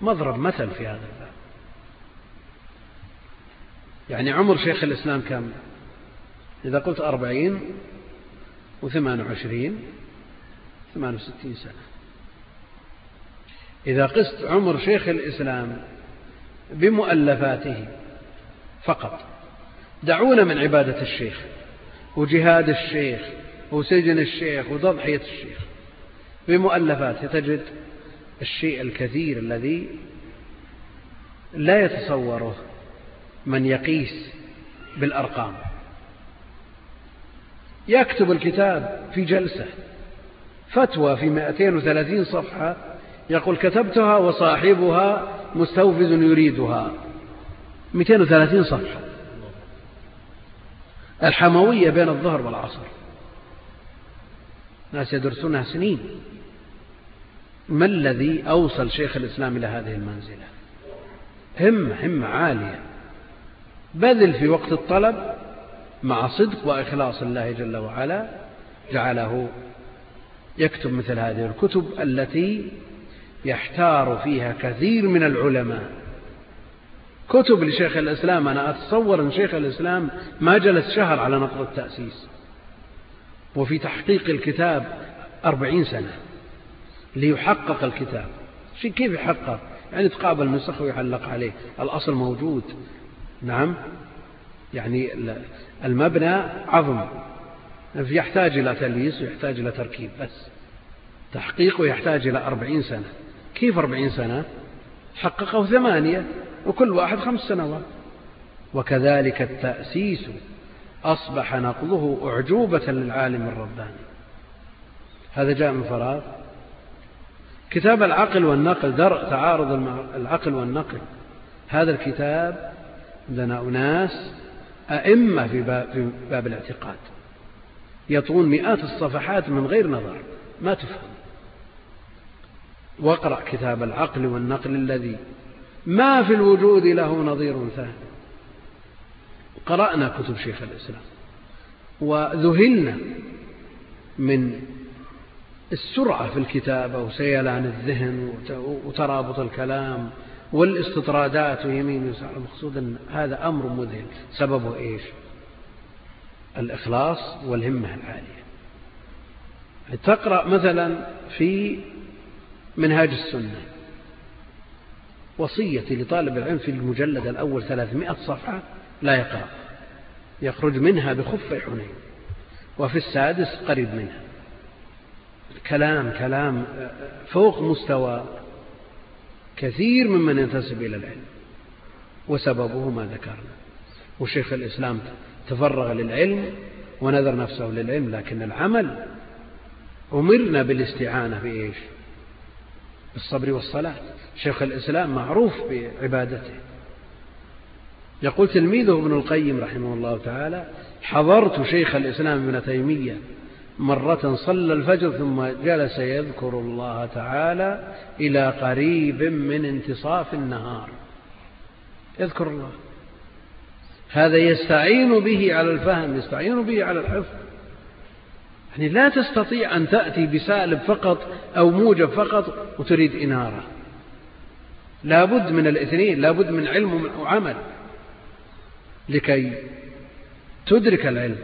A: مضرب مثل في هذا يعني عمر شيخ الإسلام كم إذا قلت أربعين وثمان وعشرين ثمان وستين سنة إذا قست عمر شيخ الإسلام بمؤلفاته فقط دعونا من عبادة الشيخ وجهاد الشيخ وسجن الشيخ وتضحية الشيخ بمؤلفاته تجد الشيء الكثير الذي لا يتصوره من يقيس بالأرقام يكتب الكتاب في جلسة فتوى في 230 صفحة يقول كتبتها وصاحبها مستوفز يريدها 230 صفحة الحموية بين الظهر والعصر ناس يدرسونها سنين ما الذي أوصل شيخ الإسلام إلى هذه المنزلة همة همة عالية بذل في وقت الطلب مع صدق وإخلاص الله جل وعلا جعله يكتب مثل هذه الكتب التي يحتار فيها كثير من العلماء كتب لشيخ الإسلام أنا أتصور أن شيخ الإسلام ما جلس شهر على نقض التأسيس وفي تحقيق الكتاب أربعين سنة ليحقق الكتاب شيء كيف يحقق يعني تقابل نسخ ويعلق عليه الأصل موجود نعم يعني المبنى عظم يحتاج إلى تليس ويحتاج إلى تركيب بس تحقيقه يحتاج إلى أربعين سنة كيف أربعين سنة حققه ثمانية وكل واحد خمس سنوات وكذلك التأسيس أصبح نقضه أعجوبة للعالم الرباني هذا جاء من فراغ كتاب العقل والنقل درء تعارض العقل والنقل هذا الكتاب عندنا أناس أئمة في باب في باب الاعتقاد يطون مئات الصفحات من غير نظر ما تفهم واقرأ كتاب العقل والنقل الذي ما في الوجود له نظير ثاني قرأنا كتب شيخ الإسلام وذهلنا من السرعة في الكتابة وسيلان الذهن وترابط الكلام والاستطرادات ويمين ويسار المقصود أن هذا أمر مذهل سببه إيش الإخلاص والهمة العالية تقرأ مثلا في منهاج السنة وصيتي لطالب العلم في المجلد الأول ثلاثمائة صفحة لا يقرأ يخرج منها بخف حنين وفي السادس قريب منها كلام كلام فوق مستوى كثير ممن ينتسب إلى العلم وسببه ما ذكرنا وشيخ الإسلام تفرغ للعلم ونذر نفسه للعلم لكن العمل أمرنا بالاستعانة بإيش بالصبر والصلاة شيخ الإسلام معروف بعبادته يقول تلميذه ابن القيم رحمه الله تعالى حضرت شيخ الإسلام ابن تيمية مرة صلى الفجر ثم جلس يذكر الله تعالى إلى قريب من انتصاف النهار يذكر الله هذا يستعين به على الفهم يستعين به على الحفظ يعني لا تستطيع أن تأتي بسالب فقط أو موجب فقط وتريد إنارة لا بد من الاثنين لا بد من علم وعمل لكي تدرك العلم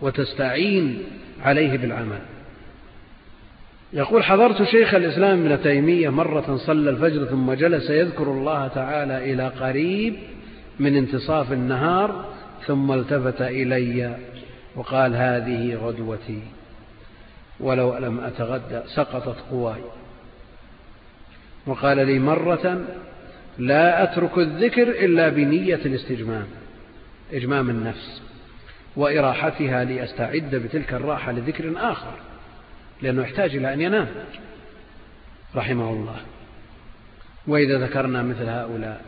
A: وتستعين عليه بالعمل يقول حضرت شيخ الإسلام ابن تيمية مرة صلى الفجر ثم جلس يذكر الله تعالى إلى قريب من انتصاف النهار ثم التفت إلي وقال هذه غدوتي ولو لم أتغدى سقطت قواي وقال لي مرة لا أترك الذكر إلا بنية الاستجمام إجمام النفس وإراحتها ليستعد بتلك الراحة لذكر آخر لأنه يحتاج إلى أن ينام رحمه الله وإذا ذكرنا مثل هؤلاء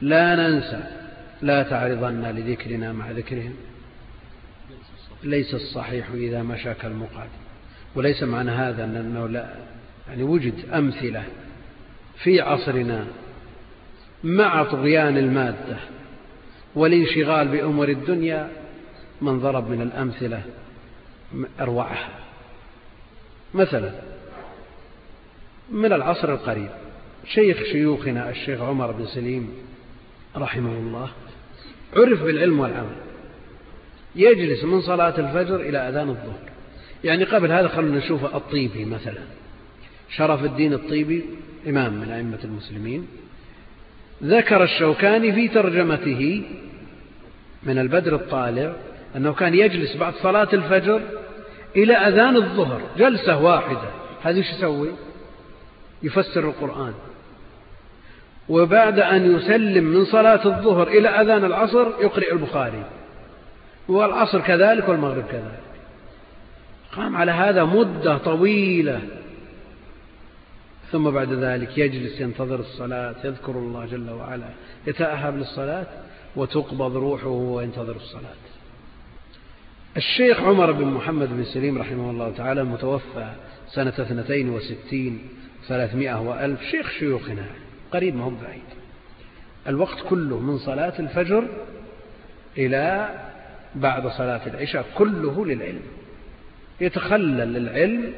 A: لا ننسى لا تعرضن لذكرنا مع ذكرهم ليس الصحيح إذا مشى المقادم وليس معنى هذا أنه لا يعني وجد أمثلة في عصرنا مع طغيان المادة والانشغال بأمور الدنيا من ضرب من الأمثلة أروعها مثلا من العصر القريب شيخ شيوخنا الشيخ عمر بن سليم رحمه الله عرف بالعلم والعمل يجلس من صلاة الفجر إلى أذان الظهر يعني قبل هذا خلنا نشوف الطيبي مثلا شرف الدين الطيبي إمام من أئمة المسلمين ذكر الشوكاني في ترجمته من البدر الطالع أنه كان يجلس بعد صلاة الفجر إلى أذان الظهر جلسة واحدة هذا ايش يسوي يفسر القرآن وبعد أن يسلم من صلاة الظهر إلى أذان العصر يقرأ البخاري والعصر كذلك والمغرب كذلك قام على هذا مدة طويلة ثم بعد ذلك يجلس ينتظر الصلاة يذكر الله جل وعلا يتأهب للصلاة وتقبض روحه وينتظر الصلاة الشيخ عمر بن محمد بن سليم رحمه الله تعالى متوفى سنة اثنتين وستين ثلاثمائة وألف شيخ شيوخنا قريب ما هو بعيد الوقت كله من صلاة الفجر إلى بعد صلاة العشاء كله للعلم يتخلل العلم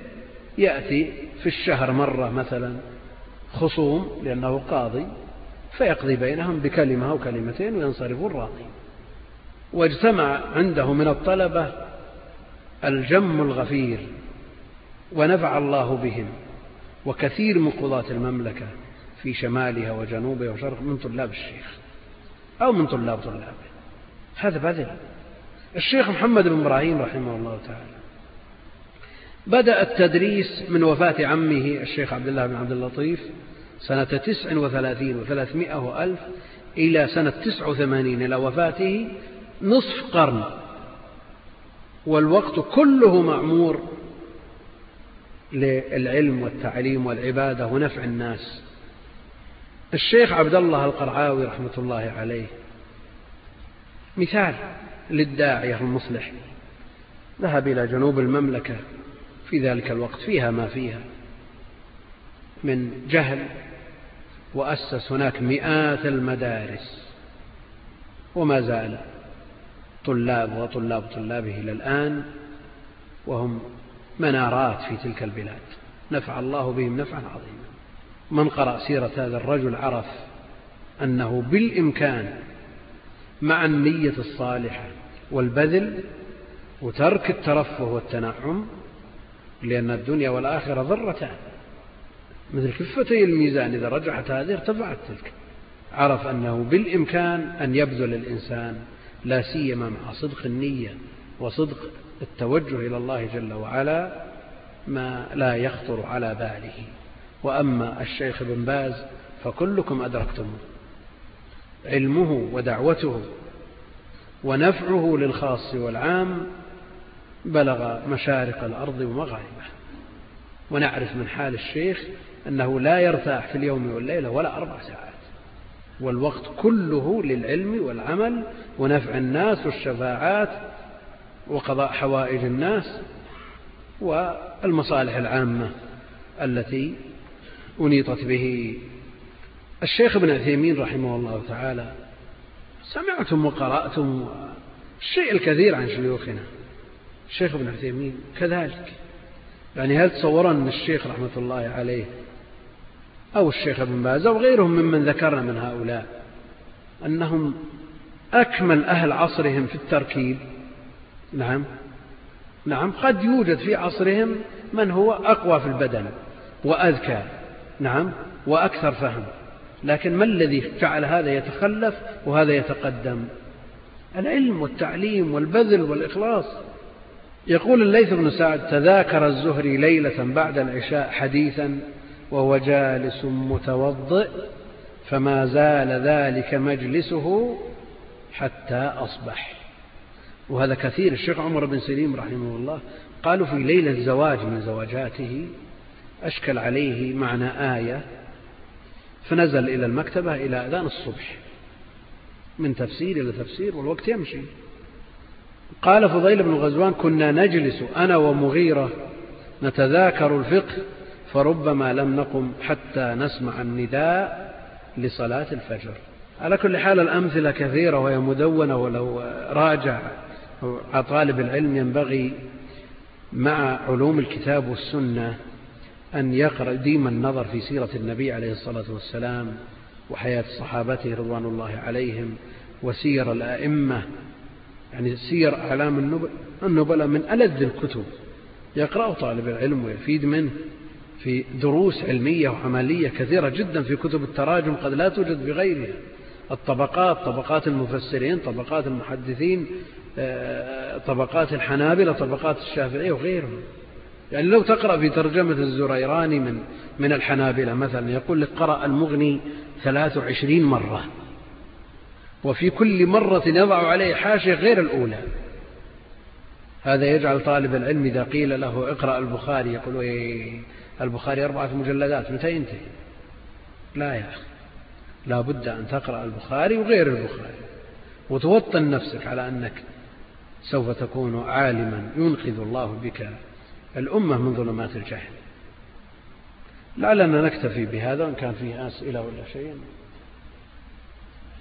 A: يأتي في الشهر مرة مثلا خصوم لأنه قاضي فيقضي بينهم بكلمة أو كلمتين وينصرف الراضي واجتمع عنده من الطلبة الجم الغفير ونفع الله بهم وكثير من قضاة المملكة في شمالها وجنوبها وشرقها من طلاب الشيخ أو من طلاب طلابه هذا بذل الشيخ محمد بن إبراهيم رحمه الله تعالى بدأ التدريس من وفاة عمه الشيخ عبد الله بن عبد اللطيف سنة تسع وثلاثين وثلاثمائة وألف إلى سنة تسع وثمانين إلى وفاته نصف قرن والوقت كله معمور للعلم والتعليم والعبادة ونفع الناس الشيخ عبد الله القرعاوي رحمة الله عليه مثال للداعية المصلح ذهب إلى جنوب المملكة في ذلك الوقت فيها ما فيها من جهل وأسس هناك مئات المدارس وما زال طلاب وطلاب طلابه إلى الآن وهم منارات في تلك البلاد نفع الله بهم نفعا عظيما من قرأ سيرة هذا الرجل عرف أنه بالإمكان مع النية الصالحة والبذل وترك الترفه والتنعم لأن الدنيا والآخرة ضرتان مثل كفتي الميزان إذا رجعت هذه ارتفعت تلك عرف أنه بالإمكان أن يبذل الإنسان لا سيما مع صدق النية وصدق التوجه إلى الله جل وعلا ما لا يخطر على باله وأما الشيخ ابن باز فكلكم أدركتموه علمه ودعوته ونفعه للخاص والعام بلغ مشارق الأرض ومغاربها ونعرف من حال الشيخ أنه لا يرتاح في اليوم والليلة ولا أربع ساعات والوقت كله للعلم والعمل ونفع الناس والشفاعات وقضاء حوائج الناس والمصالح العامة التي أنيطت به الشيخ ابن عثيمين رحمه الله تعالى سمعتم وقرأتم الشيء الكثير عن شيوخنا الشيخ ابن عثيمين كذلك يعني هل أن الشيخ رحمة الله عليه أو الشيخ ابن باز أو غيرهم ممن ذكرنا من هؤلاء أنهم أكمل أهل عصرهم في التركيب نعم نعم قد يوجد في عصرهم من هو أقوى في البدن وأذكى نعم وأكثر فهم لكن ما الذي جعل هذا يتخلف وهذا يتقدم العلم والتعليم والبذل والإخلاص يقول الليث بن سعد تذاكر الزهري ليلة بعد العشاء حديثا وهو جالس متوضئ فما زال ذلك مجلسه حتى أصبح وهذا كثير الشيخ عمر بن سليم رحمه الله قالوا في ليلة زواج من زواجاته أشكل عليه معنى آية فنزل إلى المكتبة إلى أذان الصبح من تفسير إلى تفسير والوقت يمشي قال فضيل بن غزوان كنا نجلس أنا ومغيرة نتذاكر الفقه فربما لم نقم حتى نسمع النداء لصلاة الفجر على كل حال الأمثلة كثيرة وهي مدونة ولو راجع طالب العلم ينبغي مع علوم الكتاب والسنة أن يقرأ ديما النظر في سيرة النبي عليه الصلاة والسلام وحياة صحابته رضوان الله عليهم وسير الأئمة يعني سير أعلام النبل النبلاء من ألذ الكتب يقرأه طالب العلم ويفيد منه في دروس علمية وعملية كثيرة جدا في كتب التراجم قد لا توجد بغيرها الطبقات طبقات المفسرين طبقات المحدثين آه، طبقات الحنابلة طبقات الشافعية وغيرهم يعني لو تقرأ في ترجمة الزريراني من من الحنابلة مثلا يقول لك قرأ المغني 23 مرة وفي كل مرة يضع عليه حاشية غير الأولى هذا يجعل طالب العلم إذا قيل له اقرأ البخاري يقول إيه البخاري أربعة مجلدات متى ينتهي لا يا أخي لا بد أن تقرأ البخاري وغير البخاري وتوطن نفسك على أنك سوف تكون عالما ينقذ الله بك الأمة من ظلمات الجهل لعلنا نكتفي بهذا وإن كان فيه أسئلة ولا شيء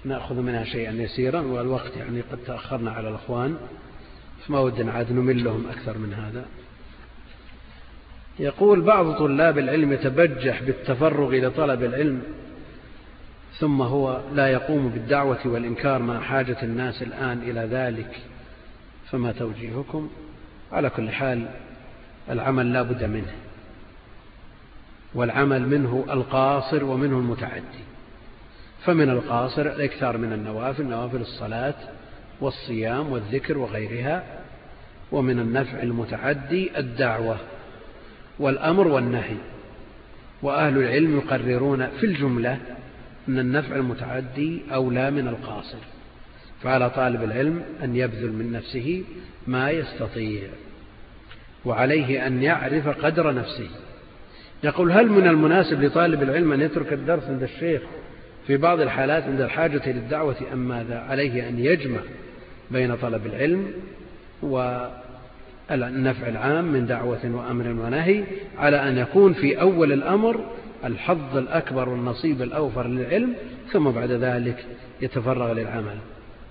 A: نأخذ منها شيئا يسيرا والوقت يعني قد تأخرنا على الأخوان فما ودنا عاد نملهم أكثر من هذا يقول بعض طلاب العلم يتبجح بالتفرغ لطلب العلم ثم هو لا يقوم بالدعوة والإنكار مع حاجة الناس الآن إلى ذلك فما توجيهكم على كل حال العمل لا بد منه والعمل منه القاصر ومنه المتعدي فمن القاصر الاكثار من النوافل نوافل الصلاة والصيام والذكر وغيرها ومن النفع المتعدي الدعوة والأمر والنهي وأهل العلم يقررون في الجملة أن النفع المتعدي أولى من القاصر فعلى طالب العلم أن يبذل من نفسه ما يستطيع وعليه أن يعرف قدر نفسه يقول هل من المناسب لطالب العلم أن يترك الدرس عند الشيخ في بعض الحالات عند الحاجة للدعوة أم ماذا عليه أن يجمع بين طلب العلم والنفع العام من دعوة وأمر ونهي على أن يكون في أول الأمر الحظ الأكبر والنصيب الأوفر للعلم ثم بعد ذلك يتفرغ للعمل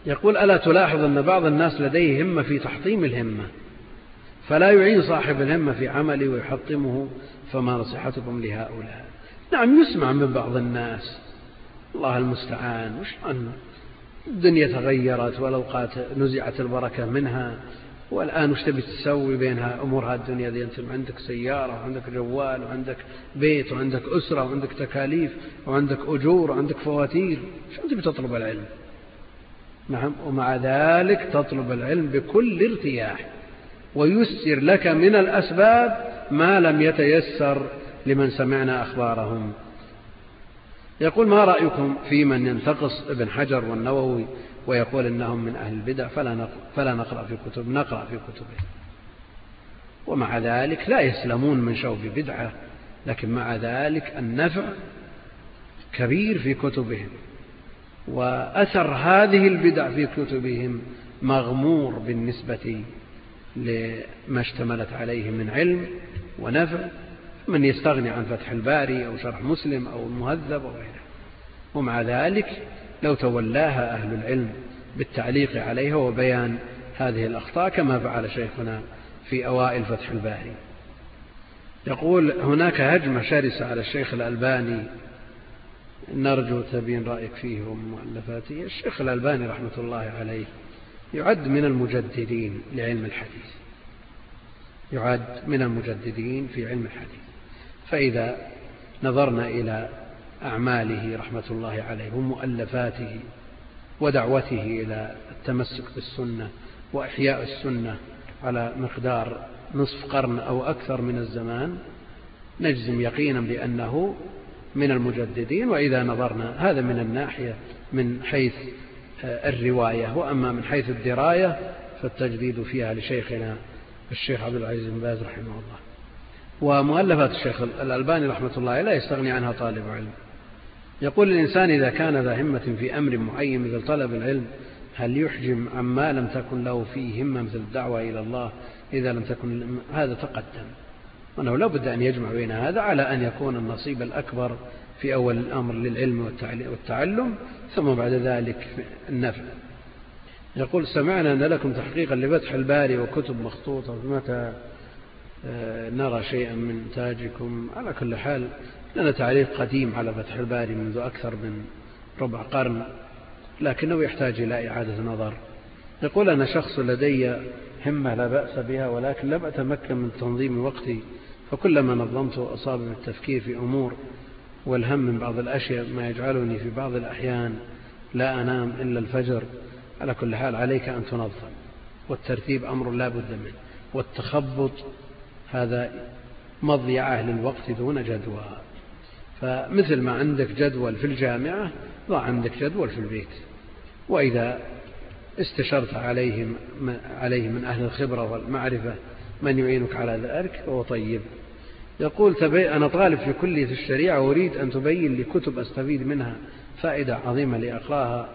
A: يقول ألا تلاحظ أن بعض الناس لديه همة في تحطيم الهمة فلا يعين صاحب الهمة في عمله ويحطمه فما نصيحتكم لهؤلاء نعم يسمع من بعض الناس الله المستعان وش أن الدنيا تغيرت والأوقات نزعت البركة منها والآن وش تبي تسوي بينها أمورها الدنيا دي أنت عندك سيارة وعندك جوال وعندك بيت وعندك أسرة وعندك تكاليف وعندك أجور وعندك فواتير شو تبي تطلب العلم نعم ومع ذلك تطلب العلم بكل ارتياح ويسر لك من الأسباب ما لم يتيسر لمن سمعنا أخبارهم يقول ما رأيكم في من ينتقص ابن حجر والنووي ويقول إنهم من أهل البدع فلا فلا نقرأ في كتب نقرأ في كتبهم ومع ذلك لا يسلمون من شوف بدعة لكن مع ذلك النفع كبير في كتبهم وأثر هذه البدع في كتبهم مغمور بالنسبة لما اشتملت عليه من علم ونفع من يستغني عن فتح الباري أو شرح مسلم أو المهذب أو غيره ومع ذلك لو تولاها أهل العلم بالتعليق عليها وبيان هذه الأخطاء كما فعل شيخنا في أوائل فتح الباري يقول هناك هجمة شرسة على الشيخ الألباني نرجو تبين رأيك فيه ومؤلفاته الشيخ الألباني رحمة الله عليه يعد من المجددين لعلم الحديث يعد من المجددين في علم الحديث فإذا نظرنا إلى أعماله رحمة الله عليه ومؤلفاته ودعوته إلى التمسك بالسنة وإحياء السنة على مقدار نصف قرن أو أكثر من الزمان نجزم يقينا بأنه من المجددين وإذا نظرنا هذا من الناحية من حيث آه، الرواية وأما من حيث الدراية فالتجديد فيها لشيخنا الشيخ عبد العزيز بن باز رحمه الله ومؤلفات الشيخ الألباني رحمة الله لا يستغني عنها طالب علم يقول الإنسان إذا كان ذا همة في أمر معين مثل طلب العلم هل يحجم عما لم تكن له فيه همة مثل الدعوة إلى الله إذا لم تكن هذا تقدم وأنه لا بد أن يجمع بين هذا على أن يكون النصيب الأكبر في أول الأمر للعلم والتعلم ثم بعد ذلك النفع يقول سمعنا أن لكم تحقيقا لفتح الباري وكتب مخطوطة متى آه، نرى شيئا من إنتاجكم على كل حال لنا تعليق قديم على فتح الباري منذ أكثر من ربع قرن لكنه يحتاج إلى إعادة نظر يقول أنا شخص لدي همة لا بأس بها ولكن لم أتمكن من تنظيم وقتي فكلما نظمته أصاب بالتفكير في أمور والهم من بعض الأشياء ما يجعلني في بعض الأحيان لا أنام إلا الفجر على كل حال عليك أن تنظم والترتيب أمر لا بد منه والتخبط هذا مضيعة للوقت دون جدوى فمثل ما عندك جدول في الجامعة ضع عندك جدول في البيت وإذا استشرت عليهم عليه من أهل الخبرة والمعرفة من يعينك على ذلك فهو طيب يقول أنا طالب في كلية الشريعة وأريد أن تبين لي كتب أستفيد منها فائدة عظيمة لأقراها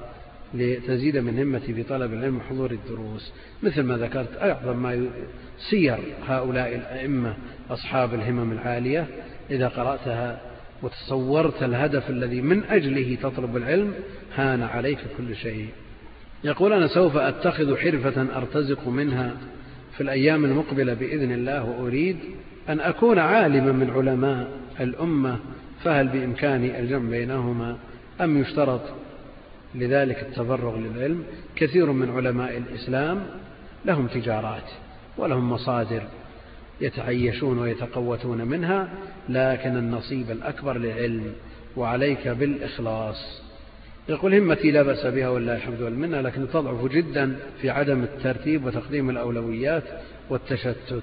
A: لتزيد من همتي في طلب العلم وحضور الدروس مثل ما ذكرت أعظم ما سير هؤلاء الأئمة أصحاب الهمم العالية إذا قرأتها وتصورت الهدف الذي من أجله تطلب العلم هان عليك كل شيء يقول أنا سوف أتخذ حرفة أرتزق منها في الأيام المقبلة بإذن الله وأريد أن أكون عالما من علماء الأمة فهل بإمكاني الجمع بينهما أم يشترط لذلك التفرغ للعلم كثير من علماء الإسلام لهم تجارات ولهم مصادر يتعيشون ويتقوتون منها لكن النصيب الأكبر للعلم وعليك بالإخلاص يقول همتي لا بأس بها والله الحمد والمنة لكن تضعف جدا في عدم الترتيب وتقديم الأولويات والتشتت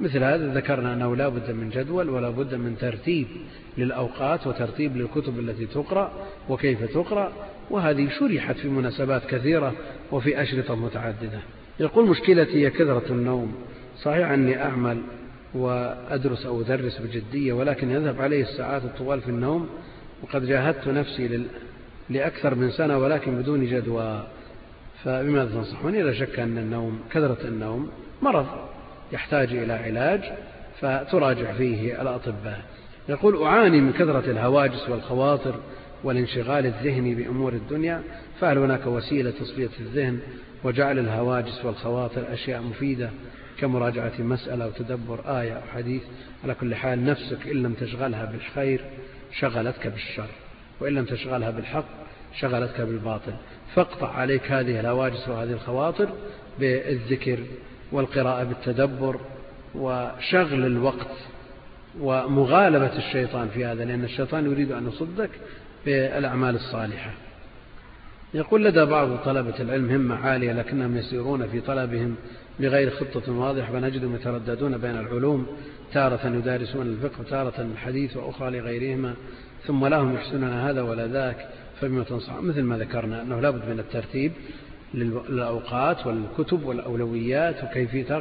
A: مثل هذا ذكرنا أنه لا بد من جدول ولا بد من ترتيب للأوقات وترتيب للكتب التي تقرأ وكيف تقرأ وهذه شرحت في مناسبات كثيرة وفي أشرطة متعددة يقول مشكلتي هي كثرة النوم صحيح أني أعمل وأدرس أو أدرس بجدية ولكن يذهب علي الساعات الطوال في النوم وقد جاهدت نفسي لأكثر من سنة ولكن بدون جدوى فبماذا تنصحوني لا شك أن النوم كثرة النوم مرض يحتاج إلى علاج فتراجع فيه الأطباء يقول أعاني من كثرة الهواجس والخواطر والانشغال الذهني بأمور الدنيا فهل هناك وسيلة تصفية الذهن وجعل الهواجس والخواطر أشياء مفيدة كمراجعة مسألة وتدبر آية أو حديث على كل حال نفسك إن لم تشغلها بالخير شغلتك بالشر وإن لم تشغلها بالحق شغلتك بالباطل فاقطع عليك هذه الهواجس وهذه الخواطر بالذكر والقراءة بالتدبر وشغل الوقت ومغالبة الشيطان في هذا لأن الشيطان يريد أن يصدك بالأعمال الصالحة يقول لدى بعض طلبة العلم همة عالية لكنهم يسيرون في طلبهم بغير خطة واضحة فنجدهم يترددون بين العلوم تارة يدارسون الفقه تارة الحديث وأخرى لغيرهما ثم لا هم يحسنون هذا ولا ذاك فبما تنصح مثل ما ذكرنا أنه لابد من الترتيب للأوقات والكتب والأولويات وكيف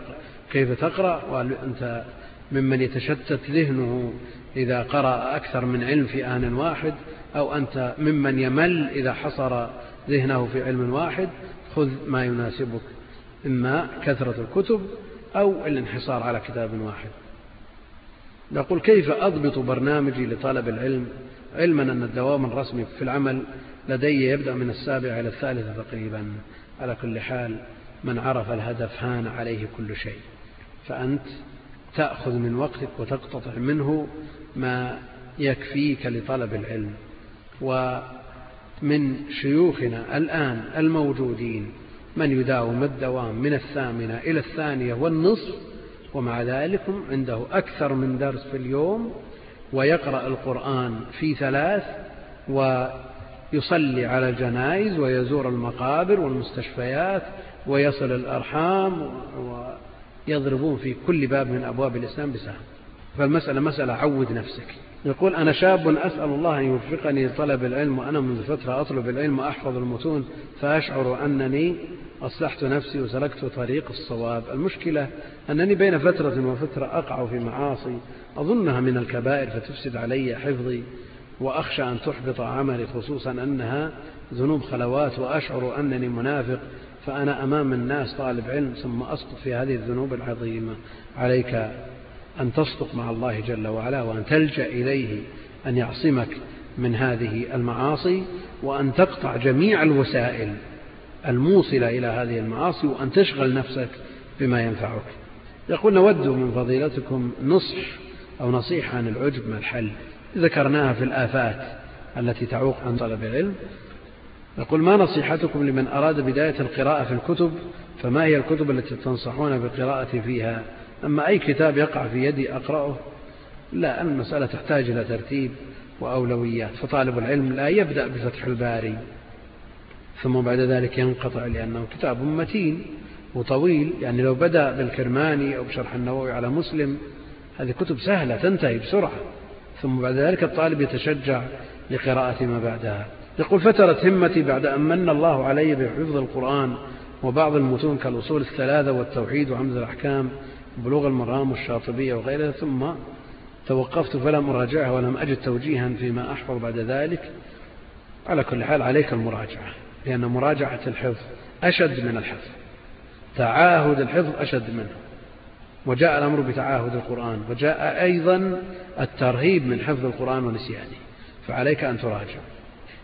A: كيف تقرأ وأنت ممن يتشتت ذهنه إذا قرأ أكثر من علم في آن واحد أو أنت ممن يمل إذا حصر ذهنه في علم واحد خذ ما يناسبك إما كثرة الكتب أو الانحصار على كتاب واحد نقول كيف أضبط برنامجي لطلب العلم علما أن الدوام الرسمي في العمل لدي يبدأ من السابعة إلى الثالثة تقريبا على كل حال من عرف الهدف هان عليه كل شيء فأنت تأخذ من وقتك وتقتطع منه ما يكفيك لطلب العلم ومن شيوخنا الآن الموجودين من يداوم الدوام من الثامنة إلى الثانية والنصف ومع ذلك عنده أكثر من درس في اليوم ويقرأ القرآن في ثلاث ويصلي على الجنائز ويزور المقابر والمستشفيات ويصل الأرحام ويضربون في كل باب من أبواب الإسلام بسهم فالمسألة مسألة عود نفسك يقول أنا شاب أسأل الله أن يوفقني لطلب العلم وأنا منذ فترة أطلب العلم وأحفظ المتون فأشعر أنني أصلحت نفسي وسلكت طريق الصواب المشكلة أنني بين فترة وفترة أقع في معاصي أظنها من الكبائر فتفسد علي حفظي وأخشى أن تحبط عملي خصوصا أنها ذنوب خلوات وأشعر أنني منافق فأنا أمام الناس طالب علم ثم أسقط في هذه الذنوب العظيمة عليك أن تصدق مع الله جل وعلا وأن تلجأ إليه أن يعصمك من هذه المعاصي وأن تقطع جميع الوسائل الموصلة إلى هذه المعاصي وأن تشغل نفسك بما ينفعك يقول نود من فضيلتكم نصح أو نصيحة عن العجب ما الحل ذكرناها في الآفات التي تعوق عن طلب العلم يقول ما نصيحتكم لمن أراد بداية القراءة في الكتب فما هي الكتب التي تنصحون بقراءة فيها أما أي كتاب يقع في يدي أقرأه لا المسألة تحتاج إلى ترتيب وأولويات فطالب العلم لا يبدأ بفتح الباري ثم بعد ذلك ينقطع لأنه كتاب متين وطويل يعني لو بدأ بالكرماني أو بشرح النووي على مسلم هذه كتب سهلة تنتهي بسرعة ثم بعد ذلك الطالب يتشجع لقراءة ما بعدها يقول فترت همتي بعد أن من الله علي بحفظ القرآن وبعض المتون كالأصول الثلاثة والتوحيد وعمد الأحكام بلوغ المرام والشاطبية وغيرها ثم توقفت فلم أراجعها ولم أجد توجيها فيما أحفظ بعد ذلك على كل حال عليك المراجعة لأن مراجعة الحفظ أشد من الحفظ تعاهد الحفظ أشد منه وجاء الأمر بتعاهد القرآن وجاء أيضا الترهيب من حفظ القرآن ونسيانه فعليك أن تراجع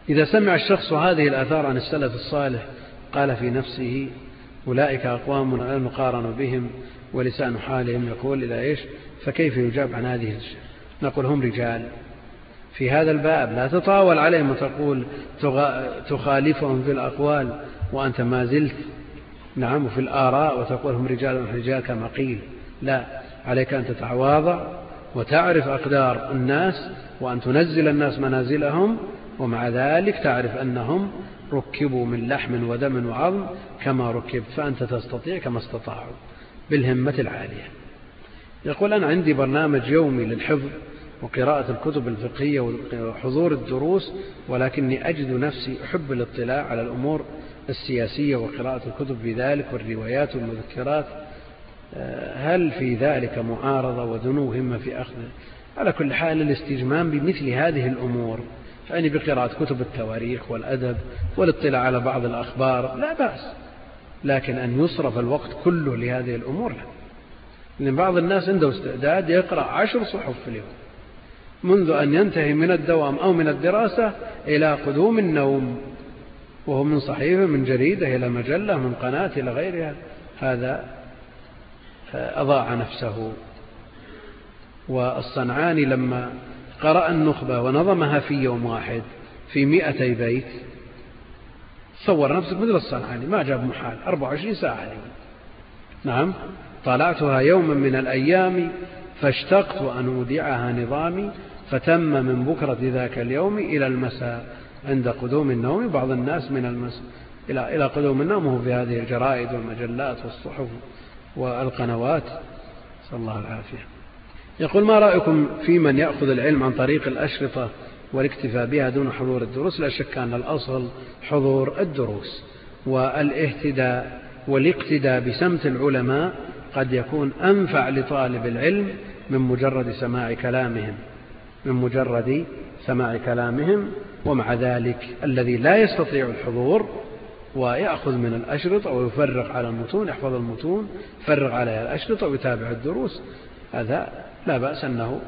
A: إذا سمع الشخص هذه الآثار عن السلف الصالح قال في نفسه أولئك أقوام لا نقارن بهم ولسان حالهم يقول إلى إيش فكيف يجاب عن هذه نقول هم رجال في هذا الباب لا تطاول عليهم وتقول تخالفهم في الأقوال وأنت ما زلت نعم في الآراء وتقول هم رجال رجال كما قيل لا عليك أن تتعواضع وتعرف أقدار الناس وأن تنزل الناس منازلهم ومع ذلك تعرف أنهم ركبوا من لحم ودم وعظم كما ركبت فأنت تستطيع كما استطاعوا بالهمة العالية يقول أنا عندي برنامج يومي للحفظ وقراءة الكتب الفقهية وحضور الدروس ولكني أجد نفسي أحب الاطلاع على الأمور السياسية وقراءة الكتب في ذلك والروايات والمذكرات آه، هل في ذلك معارضة ودنو همة في أخذ على كل حال الاستجمام بمثل هذه الأمور يعني بقراءة كتب التواريخ والأدب والاطلاع على بعض الأخبار لا بأس لكن أن يصرف الوقت كله لهذه الأمور لا لأن بعض الناس عنده استعداد يقرأ عشر صحف في اليوم منذ أن ينتهي من الدوام أو من الدراسة إلى قدوم النوم وهو من صحيفة من جريدة إلى مجلة من قناة إلى غيرها هذا أضاع نفسه والصنعاني لما قرأ النخبة ونظمها في يوم واحد في مئتي بيت صور نفسك مثل الصنعاني ما جاب محال 24 ساعة لي. نعم طلعتها يوما من الأيام فاشتقت أن أودعها نظامي فتم من بكرة ذاك اليوم إلى المساء عند قدوم النوم بعض الناس من المساء إلى إلى قدوم النوم وهو في هذه الجرائد والمجلات والصحف والقنوات نسأل الله العافية يقول ما رأيكم في من يأخذ العلم عن طريق الأشرطة والاكتفاء بها دون حضور الدروس لا شك أن الأصل حضور الدروس والاهتداء والاقتداء بسمت العلماء قد يكون أنفع لطالب العلم من مجرد سماع كلامهم من مجرد سماع كلامهم ومع ذلك الذي لا يستطيع الحضور ويأخذ من الأشرطة ويفرغ على المتون يحفظ المتون يفرغ عليها الأشرطة ويتابع الدروس هذا لا بأس أنه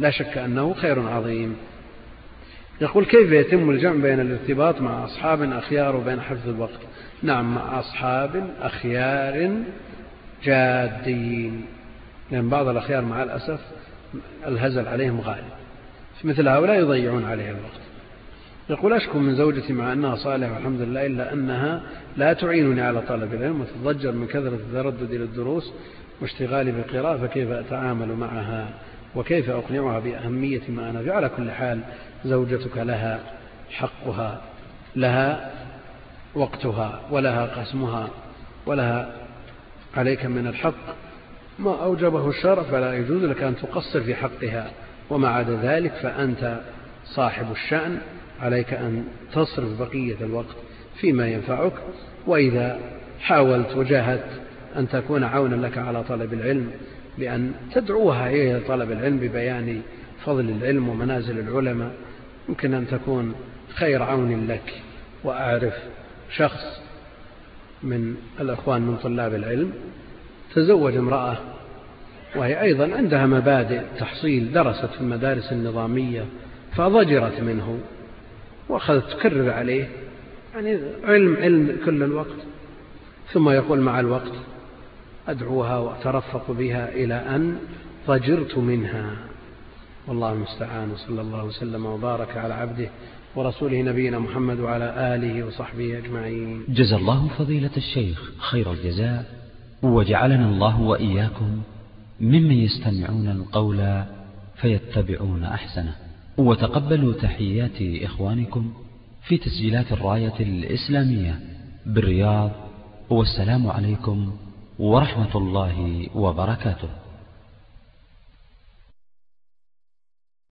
A: لا شك أنه خير عظيم يقول كيف يتم الجمع بين الارتباط مع أصحاب أخيار وبين حفظ الوقت نعم مع أصحاب أخيار جادين لأن يعني بعض الأخيار مع الأسف الهزل عليهم غالب مثل هؤلاء يضيعون عليه الوقت يقول أشكو من زوجتي مع أنها صالحة والحمد لله إلا أنها لا تعينني على طلب العلم وتتضجر من كثرة التردد إلى الدروس واشتغالي بالقراءة فكيف أتعامل معها وكيف أقنعها بأهمية ما أنا فيه على كل حال زوجتك لها حقها لها وقتها ولها قسمها ولها عليك من الحق ما أوجبه الشرع فلا يجوز لك أن تقصر في حقها وما عدا ذلك فأنت صاحب الشأن عليك أن تصرف بقية الوقت فيما ينفعك وإذا حاولت وجاهدت أن تكون عونا لك على طلب العلم بأن تدعوها إلى طلب العلم ببيان فضل العلم ومنازل العلماء يمكن أن تكون خير عون لك وأعرف شخص من الأخوان من طلاب العلم تزوج امرأة وهي أيضا عندها مبادئ تحصيل درست في المدارس النظامية فضجرت منه وأخذت تكرر عليه يعني علم علم كل الوقت ثم يقول مع الوقت أدعوها وأترفق بها إلى أن ضجرت منها والله المستعان وصلى الله وسلم وبارك على عبده ورسوله نبينا محمد وعلى آله وصحبه أجمعين
B: جزا الله فضيلة الشيخ خير الجزاء وجعلنا الله وإياكم ممن يستمعون القول فيتبعون أحسنه وتقبلوا تحيات إخوانكم في تسجيلات الراية الإسلامية بالرياض والسلام عليكم ورحمة الله وبركاته